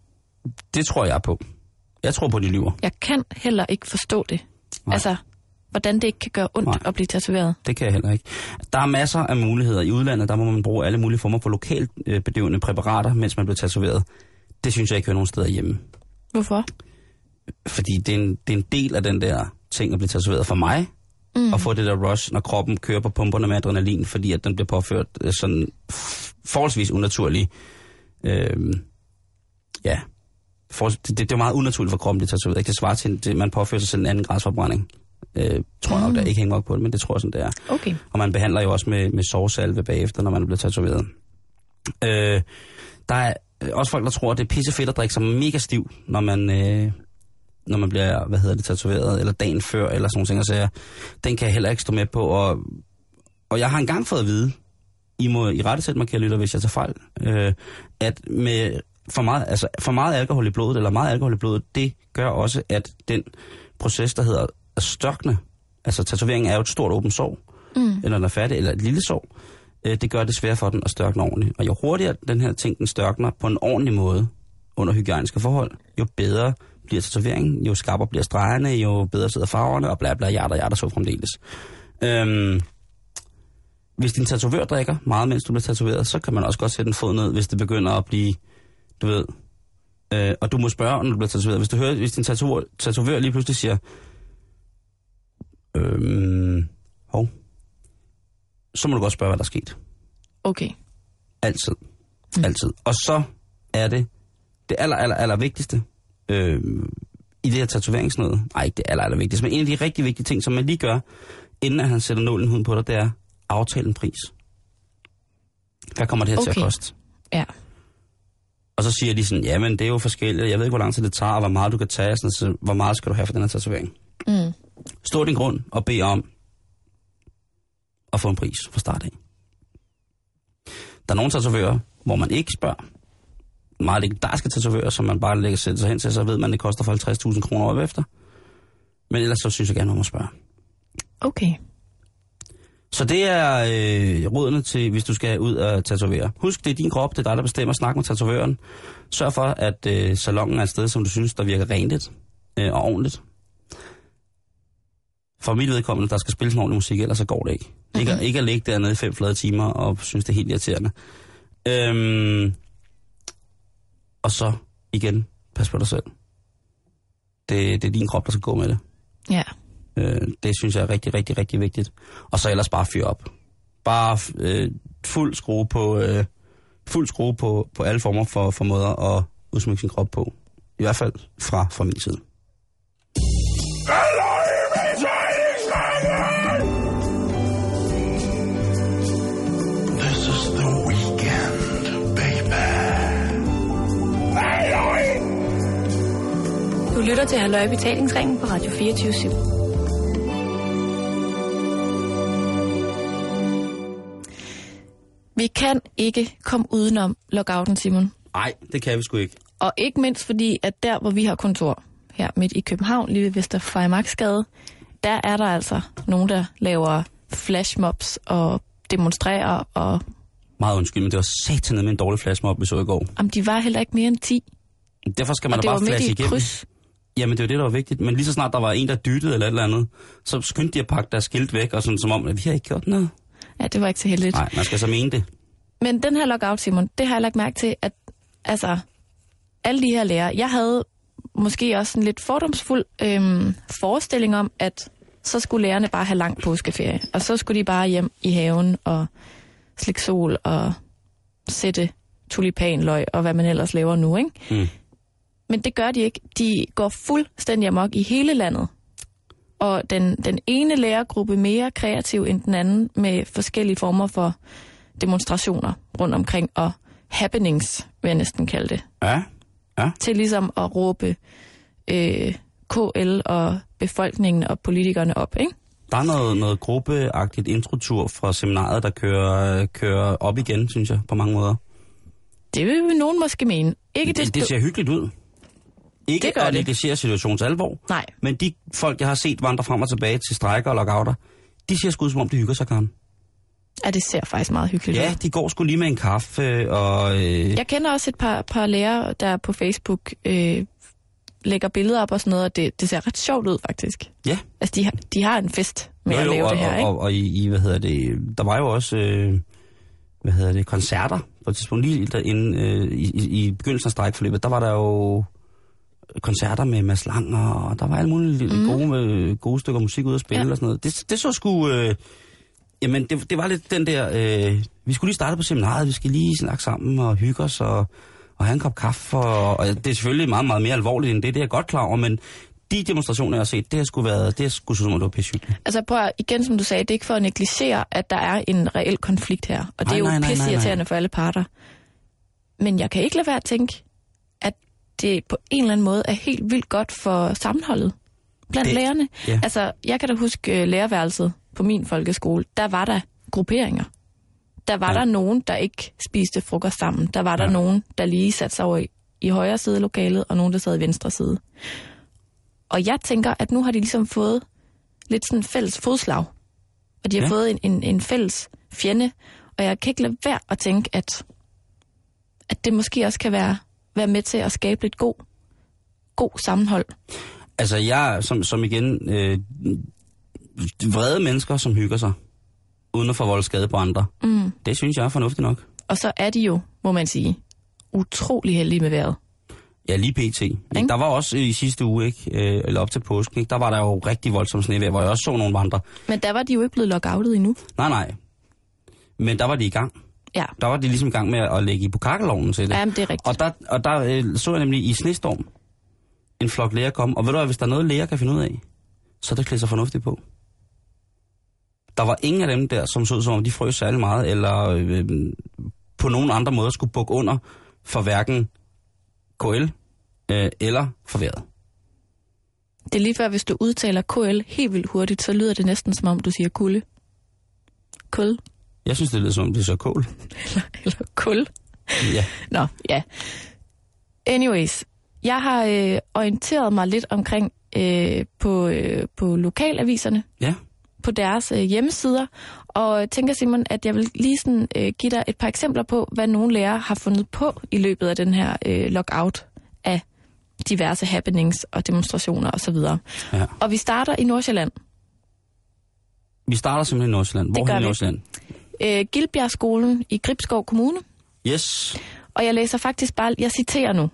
Det tror jeg på. Jeg tror på, de lyver. Jeg kan heller ikke forstå det. Nej. Altså, hvordan det ikke kan gøre ondt Nej. at blive tatoveret. Det kan jeg heller ikke. Der er masser af muligheder. I udlandet, der må man bruge alle mulige former for lokalt øh, bedøvende præparater, mens man bliver tatoveret. Det synes jeg ikke hører nogen steder hjemme. Hvorfor? Fordi det er, en, det er en del af den der ting at blive tatoveret for mig, Mm. og få det der rush, når kroppen kører på pumperne med adrenalin, fordi at den bliver påført øh, sådan forholdsvis unaturlig. Øh, ja, for, det, det, det er meget unaturligt for kroppen, det tatoveret. Det svarer til, at man påfører sig selv en anden grads forbrænding. Øh, tror jeg nok, der ikke hænger nok på det, men det tror jeg sådan, det er. Okay. Og man behandler jo også med, med sovesalve bagefter, når man er blevet tatoveret. Øh, der er øh, også folk, der tror, at det er pisse fedt at drikke sig mega stiv, når man, øh, når man bliver, hvad hedder det, tatoveret, eller dagen før, eller sådan nogle ting. Så den kan jeg heller ikke stå med på. Og, og jeg har engang fået at vide, I må i rette sætte mig, kære lytter, hvis jeg tager fejl, øh, at med for meget, altså, for meget alkohol i blodet, eller meget alkohol i blodet, det gør også, at den proces, der hedder at størkne, altså tatoveringen er jo et stort åbent sår, mm. eller den er færdig, eller et lille sår, øh, det gør det svært for den at størkne ordentligt. Og jo hurtigere den her ting, den størkner på en ordentlig måde, under hygiejniske forhold, jo bedre bliver tatoveringen, jo skarpere bliver stregerne, jo bedre sidder farverne, og bla bla, hjerter, hjerter, så fremdeles. Øhm, hvis din tatovør drikker meget, mens du bliver tatoveret, så kan man også godt sætte en fod ned, hvis det begynder at blive, du ved, øh, og du må spørge, når du bliver tatoveret. Hvis du hører, hvis din tatovør, tatovør lige pludselig siger, øhm, hov, så må du godt spørge, hvad der er sket. Okay. Altid. Mm. Altid. Og så er det det aller, aller, aller vigtigste øh, i det her tatoveringsnøde. Nej, ikke det aller, aller vigtigste, men en af de rigtig vigtige ting, som man lige gør, inden at han sætter nålen huden på dig, det er aftale en pris. Hvad kommer det her okay. til at koste? Ja. Og så siger de sådan, jamen det er jo forskelligt, jeg ved ikke, hvor lang tid det tager, og hvor meget du kan tage, sådan, så hvor meget skal du have for den her tatovering. Mm. Stå din grund og bed om at få en pris fra start af. Der er nogle tatovører, hvor man ikke spørger. Meget legendariske tatovører, som man bare lægger sig hen til, så ved man, at det koster for 50.000 kroner år efter. Men ellers så synes jeg gerne, man må spørge. Okay. Så det er øh, rådene til, hvis du skal ud og tatovere. Husk, det er din krop, det er dig, der bestemmer. Snak med tatovøren. Sørg for, at øh, salongen er et sted, som du synes, der virker renligt øh, og ordentligt. For mit vedkommende, der skal spilles en ordentlig musik, ellers så går det ikke. Mm-hmm. Ikke, ikke at ligge dernede i fem flade timer og synes, det er helt irriterende. Øhm, og så igen, pas på dig selv. Det, det er din krop, der skal gå med det. Ja. Øh, det synes jeg er rigtig, rigtig, rigtig vigtigt. Og så ellers bare fyr op. Bare øh, fuld skrue på, øh, fuld skrue på, på alle former for, for måder at udsmykke sin krop på. I hvert fald fra, fra min side. Lytter til Halløj Betalingsringen på Radio 24 /7. Vi kan ikke komme udenom lockouten, Simon. Nej, det kan vi sgu ikke. Og ikke mindst fordi, at der, hvor vi har kontor, her midt i København, lige ved Vesterfejmarksgade, der er der altså nogen, der laver flashmobs og demonstrerer, og Meget undskyld, men det var satan med en dårlig flashmob, vi så i går. om de var heller ikke mere end 10. Derfor skal man og da det bare var midt flashe igennem. kryds. Jamen, det var det, der var vigtigt. Men lige så snart der var en, der dyttede eller et eller andet, så skyndte de at pakke deres skilt væk, og sådan som om, at vi har ikke gjort noget. Ja, det var ikke så heldigt. Nej, man skal så mene det. Men den her lockout, Simon, det har jeg lagt mærke til, at altså, alle de her lærere, jeg havde måske også en lidt fordomsfuld øhm, forestilling om, at så skulle lærerne bare have lang påskeferie, og så skulle de bare hjem i haven og slikke sol og sætte tulipanløg og hvad man ellers laver nu, ikke? Mm. Men det gør de ikke. De går fuldstændig amok i hele landet. Og den, den ene lærergruppe mere kreativ end den anden med forskellige former for demonstrationer rundt omkring og happenings, vil jeg næsten kalde det. Ja, ja. Til ligesom at råbe øh, KL og befolkningen og politikerne op, ikke? Der er noget, noget gruppeagtigt introtur fra seminaret, der kører, kører op igen, synes jeg, på mange måder. Det vil nogen måske mene. Ikke Det, det ser hyggeligt ud. Ikke Det at negligere situationens alvor, Nej, men de folk, jeg har set vandre frem og tilbage til strækker og lockouter, de ser sgu ud, som om de hygger sig, Karen. ja, det ser faktisk meget hyggeligt ud. Ja, de går sgu lige med en kaffe, og... Øh, Jeg kender også et par, par lærere, der på Facebook øh, lægger billeder op og sådan noget, og det, det ser ret sjovt ud, faktisk. ja. Altså, de har, de har en fest med Jo, at jo, lave og, det her, og, ikke? og, og i, i, hvad hedder det, der var jo også, øh, hvad hedder det, koncerter på et tidspunkt, lige derinde, øh, i, i, i begyndelsen af strækforløbet, der var der jo koncerter med Mads Lang, og der var alle mulige mm. gode, gode stykker musik ud at spille Ja. og sådan noget. Det, det så sgu, øh, jamen det, det var lidt den der, øh, vi skulle lige starte på seminaret, vi skal lige snakke sammen og hygge os, og, og have en kop kaffe, og, og det er selvfølgelig meget, meget mere alvorligt end det, det er jeg godt klar over, men de demonstrationer, jeg har set, det har sgu været, det har sgu som om, det var pissehyggeligt. Altså prøv at, igen, som du sagde, det er ikke for at negligere, at der er en reel konflikt her. Og det Nej, er jo pisseirriterende for alle parter. Men jeg kan ikke lade være at tænke, det på en eller anden måde er helt vildt godt for sammenholdet blandt Det- lærerne. ja. Altså, jeg kan da huske uh, lærerværelset på min folkeskole. Der var der grupperinger. Der var Ja. der nogen, der ikke spiste frokost sammen. Der var der Ja. nogen, der lige satte sig over i i højre side af lokalet, og nogen, der sad i venstre side. Og jeg tænker, at nu har de ligesom fået lidt sådan fælles fodslag. Og de har ja. fået en, en, en fælles fjende. Og jeg kan ikke lade være at tænke, at, at det måske også kan være, være med til at skabe lidt god, god sammenhold. Altså, jeg, som, som igen, øh, vrede mennesker, som hygger sig, uden at forvolde skade på andre, Mm. det synes jeg er fornuftigt nok. Og så er de jo, må man sige, utrolig heldige med vejret. Ja, lige pt. Der var også i sidste uge, ikke, øh, eller op til påsken, ikke, der var der jo rigtig voldsom snevejr, hvor jeg også så nogle vandre. Men der var de jo ikke blevet lockoutet endnu. Nej, nej. Men der var de i gang. Ja, Der var de ligesom i gang med at lægge i på kakkelovnen til det. Jamen, det er rigtigt. Og der, og der øh, så jeg nemlig i snestorm en flok læger komme. Og ved du hvad, hvis der er noget læger kan finde ud af, så er det klæde sig fornuftigt på. Der var ingen af dem der, som så ud som om, de frøs særlig meget, eller øh, på nogen andre måder skulle bukke under for hverken KL øh, eller for vejret. Det er lige før, hvis du udtaler KL helt vildt hurtigt, så lyder det næsten som om, du siger kulde. Kul. Jeg synes, det lyder som om, det er så kål. Eller, eller kul. Ja. Nå, ja. Anyways, jeg har øh, orienteret mig lidt omkring øh, på, øh, på lokalaviserne, Ja. på deres øh, hjemmesider, og tænker Simon, at jeg vil lige sådan, øh, give dig et par eksempler på, hvad nogle lærere har fundet på i løbet af den her øh, lockout af diverse happenings og demonstrationer osv. ja. Og vi starter i Nordsjælland. Vi starter simpelthen i Nordsjælland. Hvor gør i vi. Øh, Gildbjergskolen i Gribskov Kommune. Yes. Og jeg læser faktisk bare, jeg citerer nu.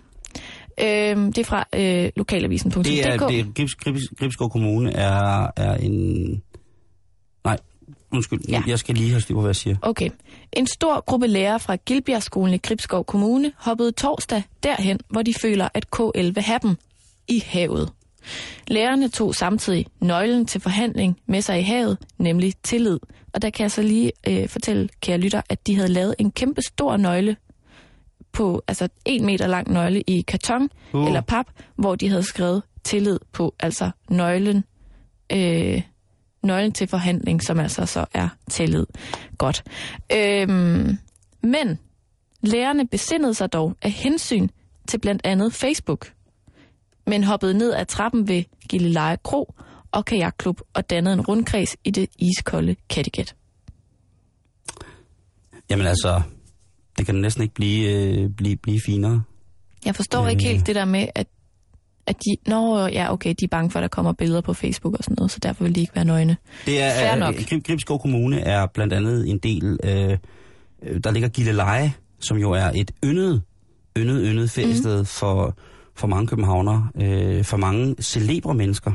Øh, det er fra øh, lokalavisen.dk. Det er, det er Gribs, Gribs, Gribskov Kommune er, er en... Nej, undskyld. Ja. Jeg skal lige have styr på, hvad jeg siger. Okay. En stor gruppe lærere fra Gildbjergskolen i Gribskov Kommune hoppede torsdag derhen, hvor de føler, at KL vil have dem i havet. Lærerne tog samtidig nøglen til forhandling med sig i havet, nemlig tillid. Og der kan jeg så lige øh, fortælle, kære lytter, at de havde lavet en kæmpe stor nøgle på, altså en meter lang nøgle i karton Uh. eller pap, hvor de havde skrevet tillid på, altså nøglen, øh, nøglen til forhandling, som altså så er tillid. Godt. Øhm, men lærerne besindede sig dog af hensyn til blandt andet Facebook, men hoppede ned ad trappen ved Gilleleje Kro og kajakklub og dannede en rundkreds i det iskolde Kattegat. Jamen altså, det kan næsten ikke blive, øh, blive, blive finere. Jeg forstår ikke helt det der med, at, at de... Nå, ja, okay, de er bange for, at der kommer billeder på Facebook og sådan noget, så derfor vil de ikke være nøgne. Det er, Fair øh, nok. Grib, Gribskov Kommune er blandt andet en del, øh, øh, der ligger Gilleleje, som jo er et yndet, yndet, yndet feriested mm. for, for mange københavnere, øh, for mange celebre mennesker.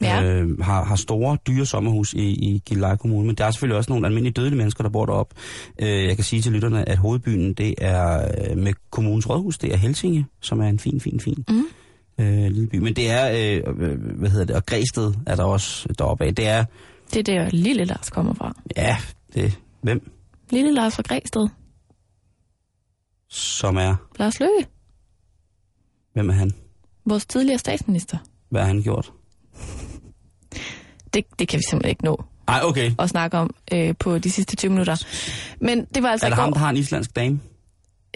Ja. Øh, har, har store, dyre sommerhus i, i Gilleleje Kommune, men der er selvfølgelig også nogle almindelige dødelige mennesker, der bor deroppe. Øh, jeg kan sige til lytterne, at hovedbyen, det er øh, med kommunens rådhus, det er Helsinge, som er en fin, fin, fin Mm. øh, lille by. Men det er, øh, øh, hvad hedder det, og Græsted er der også deroppe af. Det er, Det er der, lille Lars kommer fra. ja, det, hvem Lille Lars fra Græsted. som er, Lars Løkke, hvem er han? vores tidligere statsminister. Hvad har han gjort? Det, det kan vi simpelthen ikke nå Ej, okay. at snakke om øh, på de sidste 20 minutter. Men det var altså Er det ham, der har en islandsk dame?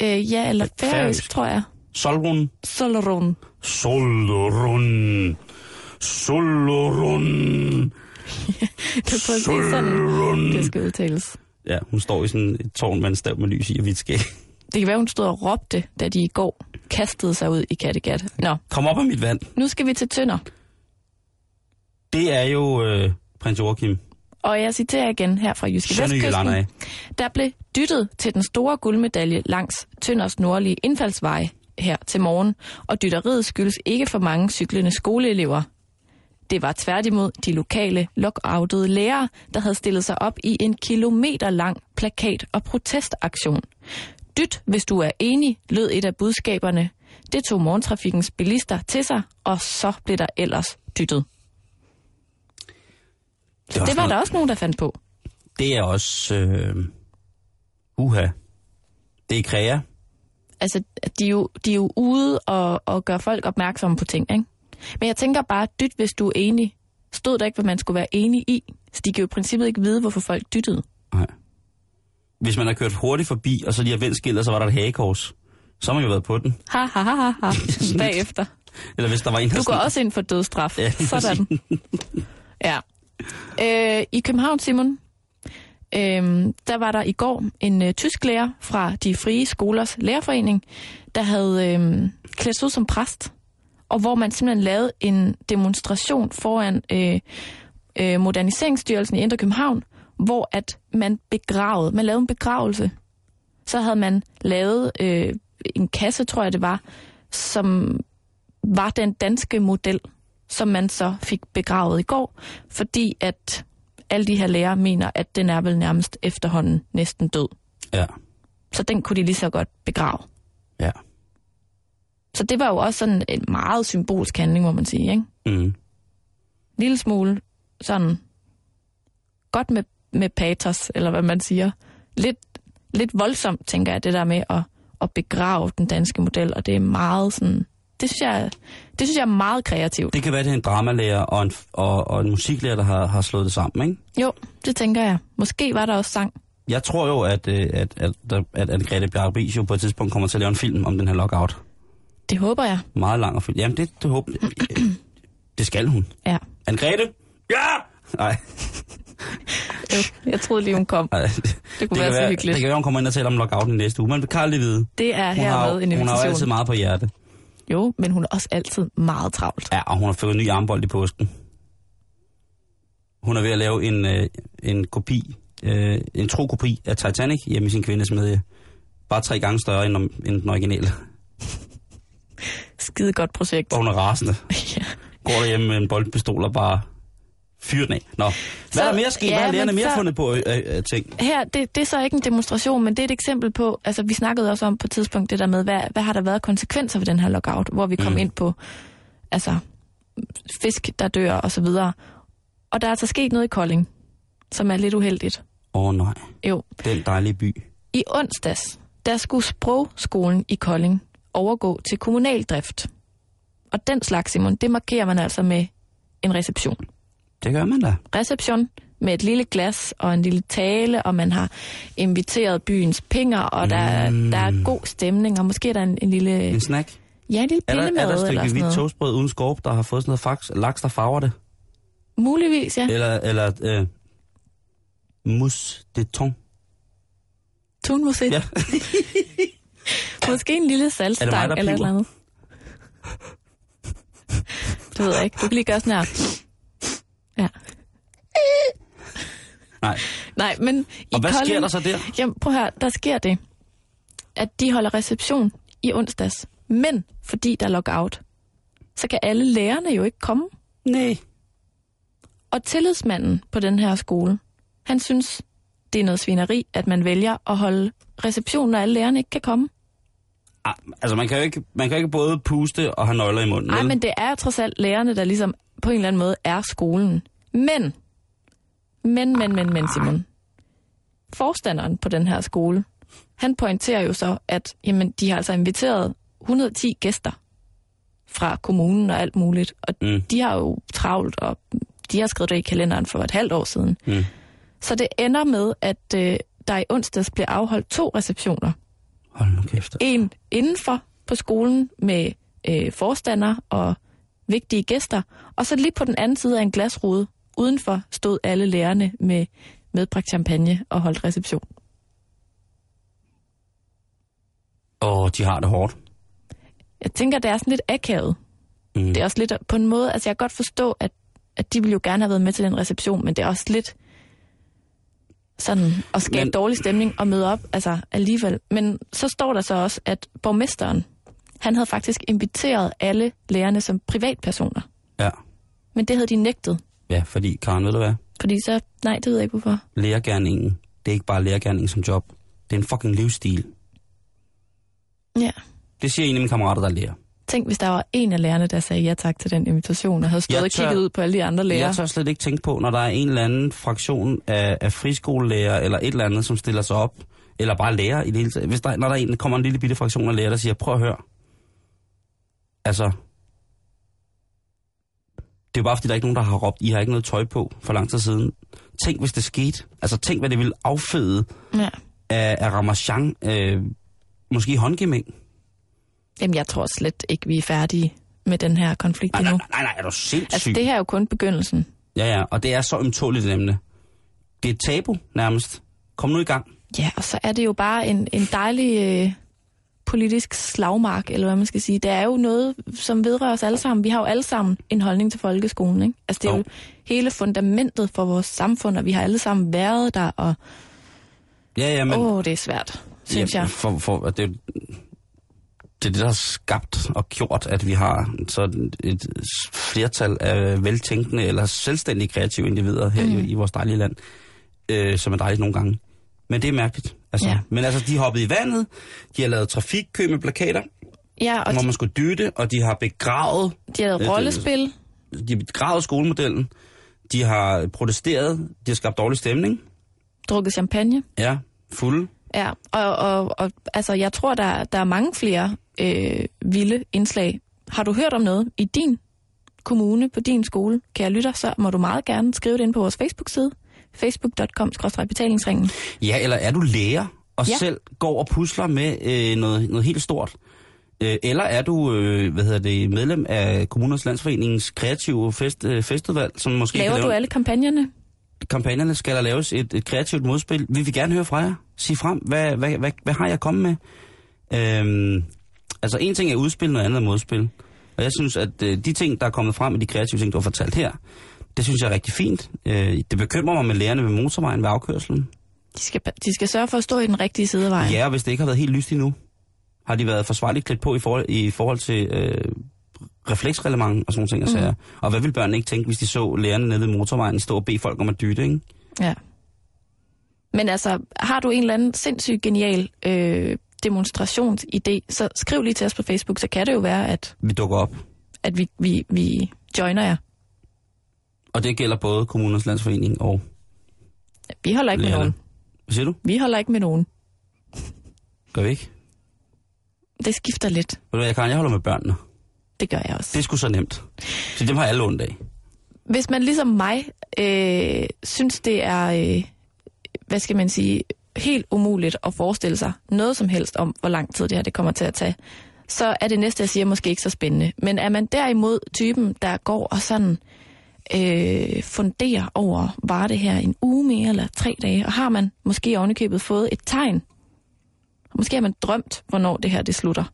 Øh, ja, eller Færøsk. færøsk, tror jeg. Solrun? Solrun. Solrun. Solrun. Det er præcis sådan, det skal udtales. Ja, hun står i sådan et tårn med en stav med lys i og hvidt skæg. Det kan være, hun stod og råbte, da de i går kastede sig ud i Kattegat. Nå, Kom op af mit vand. nu skal vi til Tønder. Det er jo øh, prins Joachim. Og jeg citerer igen her fra Jyske. Vestkysten. Der blev dyttet til den store guldmedalje langs Tønders nordlige indfaldsvej her til morgen, og dytteriet skyldes ikke for mange cyklende skoleelever. Det var tværtimod de lokale lockoutede lærere, der havde stillet sig op i en kilometer lang plakat- og protestaktion. Dyt, hvis du er enig, lød et af budskaberne. Det tog morgentrafikkens bilister til sig, og så blev der ellers dyttet. er også Det var noget- der også nogen, der fandt på. Det er også... Øh, uha. Det er kræa. altså, de er jo, de er jo ude og, og gøre folk opmærksomme på ting, ikke? Men jeg tænker bare, dyt, hvis du er enig. Stod der ikke, hvad man skulle være enig i? Så de kan jo i princippet ikke vide, hvorfor folk dyttede. Nej. Hvis man har kørt hurtigt forbi, og så lige har vendt skillet, så var der et hagekors. Så har man jo været på den. Ha, ha, ha, ha, ha. Bagefter. Eller hvis der var en, der Du går sådan- også ind for dødsstraf. Ja, Sådan. Ja. Øh, I København, Simon, øh, der var der i går en øh, tysk lærer fra de frie skolers lærerforening, der havde øh, klædt sig ud som præst, og hvor man simpelthen lavede en demonstration foran øh, øh, Moderniseringsstyrelsen i Indre København, hvor at man begravede, man lavede en begravelse. Så havde man lavet øh, en kasse, tror jeg det var, som var den danske model, som man så fik begravet i går, fordi at alle de her lærere mener, at den er vel nærmest efterhånden næsten død. Ja, Så den kunne de lige så godt begrave. ja. Så det var jo også sådan en meget symbolsk handling, må man sige. Ikke? Mm. lille smule sådan godt med, med patos, eller hvad man siger. Lidt, lidt voldsomt, tænker jeg, det der med at, at begrave den danske model, og det er meget sådan... Det synes jeg, det synes jeg er meget kreativt. Det kan være, det er en dramalærer og en, og, og en musiklærer, der har, har slået det sammen, ikke? Jo, det tænker jeg. Måske var der også sang. Jeg tror jo, at, øh, at, at, at, Grete Bjarke jo på et tidspunkt kommer til at lave en film om den her lockout. Det håber jeg. Meget lang og film. Jamen, det, det håber Det skal hun. Ja. Anne-Grethe? Ja! Nej. Jo, jeg troede lige, hun kom. Det kunne kan være så være, hyggeligt. Det kan være, hun kommer ind og taler om lockouten i næste uge. Men Karl lige vide. Det er Hun har, hermed en hun har jo altid invitation. meget på hjerte. Jo, men hun er også altid meget travlt. Ja, og hun har fået en ny armbold i påsken. Hun er ved at lave en, øh, en kopi, øh, en tro kopi af Titanic hjemme i sin kvindesmedje. Bare tre gange større end, end den originale. Skide godt projekt. Og hun er rasende. Ja. Går der hjemme med en boldpistol og bare fyrer den af. Nå, hvad Så- er der mere sket? ja, Hvad har lærerne mere så- fundet på øh, øh, ting? Her, det, det er så ikke en demonstration, men det er et eksempel på, altså vi snakkede også om på et tidspunkt det der med, hvad, hvad har der været konsekvenser ved den her lockout, hvor vi kom Mm. ind på, altså fisk, der dør og så videre. Og der er altså sket noget i Kolding, som er lidt uheldigt. Åh oh, nej, Jo, den dejlige by. i onsdags, der skulle sprogskolen i Kolding overgå til kommunal drift. Og den slags, Simon, det markerer man altså med en reception. Det gør man da. reception med et lille glas og en lille tale, og man har inviteret byens pinger, og der, Mm. der er god stemning, og måske er der en, en lille, En snack. ja, en lille Er der, er der et stykke hvidt toastbrød uden skorp, der har fået sådan noget fax, laks, der farver det? Muligvis, ja. Eller, eller øh, mousse de thon. Tunmusik. Ja. Måske en lille saltstang eller et eller andet. Det ved jeg ikke. Du kan lige gøre sådan her. Ja. Nej. Nej, men i Og hvad Kolding, sker der så der? Jamen, prøv her, der sker det, at de holder reception i onsdags. Men fordi der er lockout, så kan alle lærerne jo ikke komme. Nej. Og tillidsmanden på den her skole, han synes, det er noget svineri, at man vælger at holde reception, når alle lærerne ikke kan komme. Ah, Altså, man kan, jo ikke, man kan jo ikke både puste og have nøgler i munden. Nej, men det er trods alt lærerne, der ligesom på en eller anden måde er skolen. Men, men, men, men, men, Simon. Forstanderen på den her skole, han pointerer jo så, at jamen, de har altså inviteret 110 gæster fra kommunen og alt muligt. Og mm. de har jo travlt, og de har skrevet det i kalenderen for et halvt år siden. Mm. Så det ender med, at øh, der i onsdags bliver afholdt to receptioner. Hold nu kæft. En indenfor på skolen med øh, forstander og vigtige gæster, og så lige på den anden side af en glasrude udenfor stod alle lærerne med medbragt champagne og holdt reception. Åh, de har det hårdt. Jeg tænker, det er sådan lidt akavet. Mm. Det er også lidt på en måde, altså jeg kan godt forstå, at, at de ville jo gerne have været med til den reception, men det er også lidt sådan at skabe Men- dårlig stemning og møde op, altså alligevel. Men så står der så også, at borgmesteren, han havde faktisk inviteret alle lærerne som privatpersoner. Ja. Men det havde de nægtet, Ja, fordi, Karen, ved du hvad? fordi så, nej, det ved jeg ikke hvorfor. Lærergærningen, det er ikke bare lærergærning som job. Det er en fucking livsstil. Ja. Det siger en af mine kammerater, der lærer. Tænk, hvis der var en af lærerne, der sagde ja tak til den invitation, og havde stået Jeg og kigget tør- ud på alle de andre lærere. Jeg tør slet ikke tænke på, når der er en eller anden fraktion af, af friskolelærer eller et eller andet, som stiller sig op, eller bare lærer i det hele taget. Hvis der, når der er en, kommer en lille bitte fraktion af lærer, der siger, prøv at høre. Altså, det er jo bare fordi, der er ikke nogen, der har råbt, I har ikke noget tøj på for lang tid siden. Tænk, hvis det skete. Altså, tænk, hvad det ville afføde Ja. af, af Ramachan, øh, måske håndgemæng. Jamen, jeg tror slet ikke, vi er færdige med den her konflikt Nej, endnu. nej, nej, nej, er du sindssyg? Altså, det her er jo kun begyndelsen. Ja, ja, og det er så ømtåligt et emne. Det er et tabu, nærmest. Kom nu i gang. Ja, og så er det jo bare en, en dejlig øh, politisk slagmark, eller hvad man skal sige. Det er jo noget, som vedrører os alle sammen. Vi har jo alle sammen en holdning til folkeskolen, ikke? Altså, det er Jo. jo hele fundamentet for vores samfund, og vi har alle sammen været der, og Ja, ja, men... åh, oh, det er svært, synes ja, jeg. For, for, det, det er det, der har skabt og gjort, at vi har så et flertal af veltænkende eller selvstændige kreative individer her mm. i, i vores dejlige land, øh, som er dejligt nogle gange. Men det er mærkeligt. Altså, Ja. Men altså, de har hoppet i vandet, de har lavet trafikkø med plakater, Ja, og hvor de, man skulle dytte, og de har begravet, de har lavet rollespil. de har begravet skolemodellen, de har protesteret, de har skabt dårlig stemning, drukket champagne. ja, fulde. Ja, og, og, og altså, jeg tror, der, der er mange flere øh, vilde indslag. Har du hørt om noget i din kommune, på din skole, kære lytter, så må du meget gerne skrive det ind på vores Facebook-side, facebook.com betalingsringen. Ja, eller er du lærer og Ja. selv går og pusler med øh, noget, noget helt stort? Øh, eller er du øh, hvad hedder det, medlem af Kommuners Landsforeningens kreative fest, øh, festival, som måske Laver kan du lave alle kampagnerne? Kampagnerne? Skal der laves et, et kreativt modspil? Vi vil gerne høre fra jer. Sig frem, hvad, hvad, hvad, hvad har jeg kommet med? Øhm, altså en ting er udspil, noget andet er modspil. Og jeg synes, at øh, de ting, der er kommet frem i de kreative ting, du har fortalt her, det synes jeg er rigtig fint. Øh, det bekymrer mig med lærerne ved motorvejen ved afkørselen. De skal, de skal sørge for at stå i den rigtige side af vejen. Ja, og hvis det ikke har været helt lyst endnu, har de været forsvarligt klædt på i forhold, i forhold til øh, refleksreglement og sådan nogle ting. Mm. Altså, og hvad vil børnene ikke tænke, hvis de så lærerne nede ved motorvejen stå og bede folk om at dytte, ikke? Ja. Men altså, har du en eller anden sindssygt genial øh, demonstrationsidé, så skriv lige til os på Facebook, så kan det jo være, at, Vi dukker op. at vi, vi, vi joiner jer. Og det gælder både Kommunernes Landsforening og Vi holder ikke med lærerne. nogen. Hvad siger du? Vi holder ikke med nogen. Gør vi ikke? Det skifter lidt. Ved du hvad, Karen, jeg holder med børnene. Det gør jeg også. Det er sgu så nemt. Så dem har alle ondt af. Hvis man ligesom mig øh, synes, det er, øh, hvad skal man sige, helt umuligt at forestille sig noget som helst om, hvor lang tid det her det kommer til at tage, så er det næste, jeg siger, måske ikke så spændende. Men er man derimod typen, der går og sådan øh, funderer over, var det her en uge mere eller tre dage, og har man måske ovenikøbet fået et tegn, måske har man drømt, hvornår det her det slutter,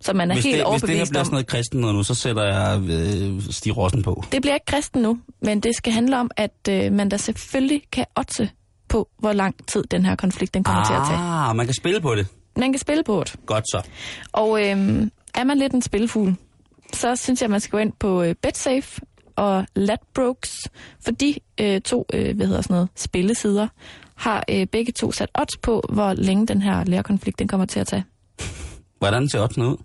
så man er Hvis helt det, hvis overbevist det her bliver sådan noget kristen noget nu, så sætter jeg øh, Stig Rossen på. det bliver ikke kristen nu, men det skal handle om, at øh, man da selvfølgelig kan otte på, hvor lang tid den her konflikt den kommer ah. til at tage. Ah, man kan spille på det. Man kan spille på det. Godt så. Og øh, er man lidt en spilfugl, så synes jeg, at man skal gå ind på øh, BetSafe og Ladbrokes, for de øh, to øh, hvad hedder sådan noget, spillesider har øh, begge to sat odds på, hvor længe den her lærerkonflikt den kommer til at tage. Hvordan ser oddsene ud?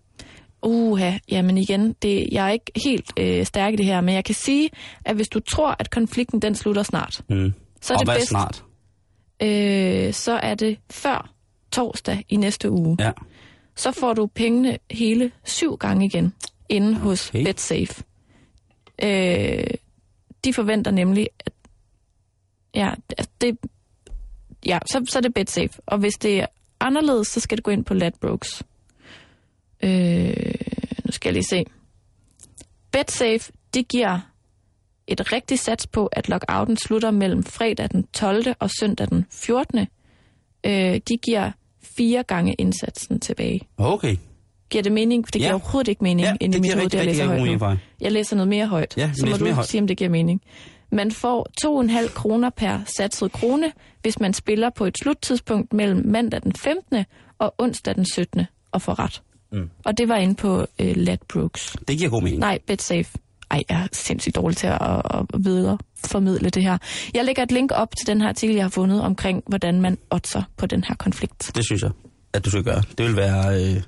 Uha, jamen igen, det, jeg er ikke helt øh, stærk i det her, men jeg kan sige, at hvis du tror, at konflikten den slutter snart, Mm. så er og det bedst, snart? øh, så er det før torsdag i næste uge. Ja. Så får du pengene hele syv gange igen inde okay. hos. BetSafe. Øh, de forventer nemlig, at ja, det, ja så, så er det BetSafe. Og hvis det er anderledes, så skal du gå ind på Ladbrokes. Øh, nu skal jeg lige se. BetSafe, det giver et rigtigt sats på, at lockouten slutter mellem fredag den 12. og søndag den 14. Øh, de giver fire gange indsatsen tilbage. Okay. Giver det mening? Det giver Ja. overhovedet ikke mening Ja, inde det i mit hoved, jeg læser højt nu. for. Jeg læser noget mere højt, Ja, så må du højt. sige, om det giver mening. Man får 2,5 kroner per satset krone, hvis man spiller på et sluttidspunkt mellem mandag den 15. og onsdag den 17. og får ret. Mm. Og det var inde på øh, Ladbrokes. Det giver god mening. Nej, BetSafe. Ej, jeg er sindssygt dårlig til at, at, at videre formidle det her. Jeg lægger et link op til den her artikel, jeg har fundet omkring, hvordan man oddser på den her konflikt. Det synes jeg, at du skal gøre. Det vil være... Øh...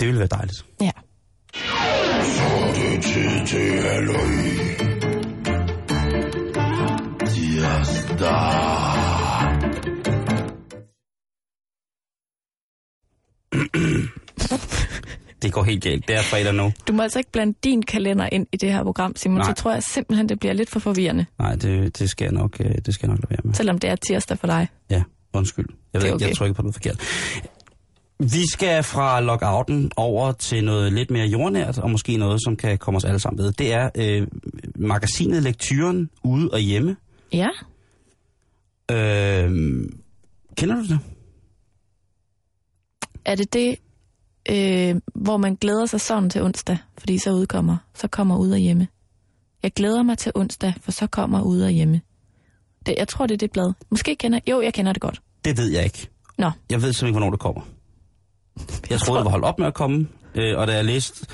Det vil være dejligt. Ja. Så er det tid til halløj. Tirsdag. Det går helt galt. Det er fredag nu. Du må altså ikke blande din kalender ind i det her program, Simon. Nej. Så tror jeg simpelthen, det bliver lidt for forvirrende, Nej, det, det, skal jeg nok, øh, det skal jeg nok lade være med. selvom det er tirsdag for dig. Ja, undskyld. Jeg ved ikke, jeg okay. trykker på noget forkert. Vi skal fra lockouten over til noget lidt mere jordnært, og måske noget, som kan komme os alle sammen ved. Det er øh, magasinet Lektyren ude og hjemme. Ja, Øh, kender du det? er det det, øh, hvor man glæder sig sådan til onsdag, fordi så udkommer, så kommer ud og hjemme. Jeg glæder mig til onsdag, for så kommer ud og hjemme. Det, jeg tror, det er det blad. Måske kender Jo, jeg kender det godt. Det ved jeg ikke. Nå, Jeg ved simpelthen ikke, hvornår det kommer. Jeg troede, det var holdt op med at komme, øh, og da jeg læste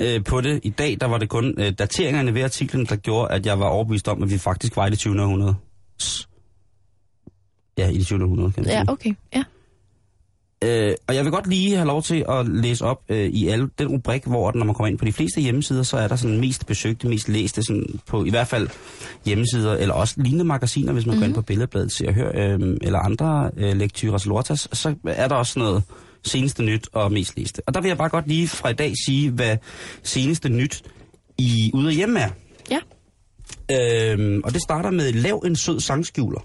øh, på det i dag, der var det kun øh, dateringerne ved artiklen, der gjorde, at jeg var overbevist om, at vi faktisk var i det 20. århundrede. Ja, i det 20. århundrede, kan man ja, sige. okay. Ja. Øh, og jeg vil godt lige have lov til at læse op øh, i alle, den rubrik, hvor når man kommer ind på de fleste hjemmesider, så er der sådan mest besøgte, mest læste, sådan på i hvert fald hjemmesider, eller også lignende magasiner, hvis man mm-hmm. går ind på Billedbladet, ser og hører, øh, eller andre øh, lektyrer, lortas, så er der også noget seneste nyt og mest læste. Og der vil jeg bare godt lige fra i dag sige, hvad seneste nyt i ude og hjemme er. Ja. Øh, og det starter med Lav en sød sangskjuler,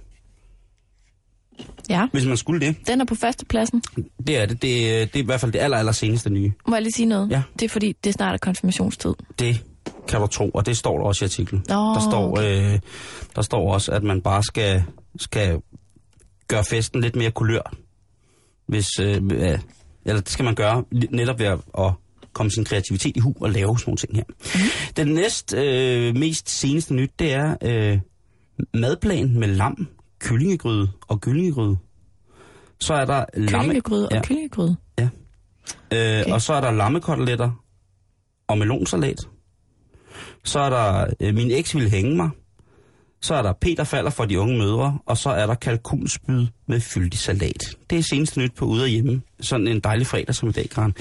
Ja, hvis man skulle det. den er på førstepladsen. Det er det. Det, det er i hvert fald det aller, aller seneste nye. Må jeg lige sige noget? Ja. Det er fordi, det snart er konfirmationstid. Det kan du tro, og det står der også i artiklen. Nå, der, står, øh, der står også, at man bare skal, skal gøre festen lidt mere kulør. Hvis, øh, øh, eller det skal man gøre netop ved at, at komme sin kreativitet i hu og lave sådan nogle ting her. Mm. Den næst øh, mest seneste nyt, det er øh, madplan med lam, kyllingegryde og gyllingegryde. Så er der lamme... Kyllingegryde Ja. og kyllingegryde. Øh, Okay. Og så er der lammekoteletter og melonsalat. Så er der øh, Min eks vil hænge mig. Så er der Peter falder for de unge mødre. Og så er der kalkunspyd med fyldig salat. Det er seneste nyt på ude og hjemme. Sådan en dejlig fredag som i dag, Karen.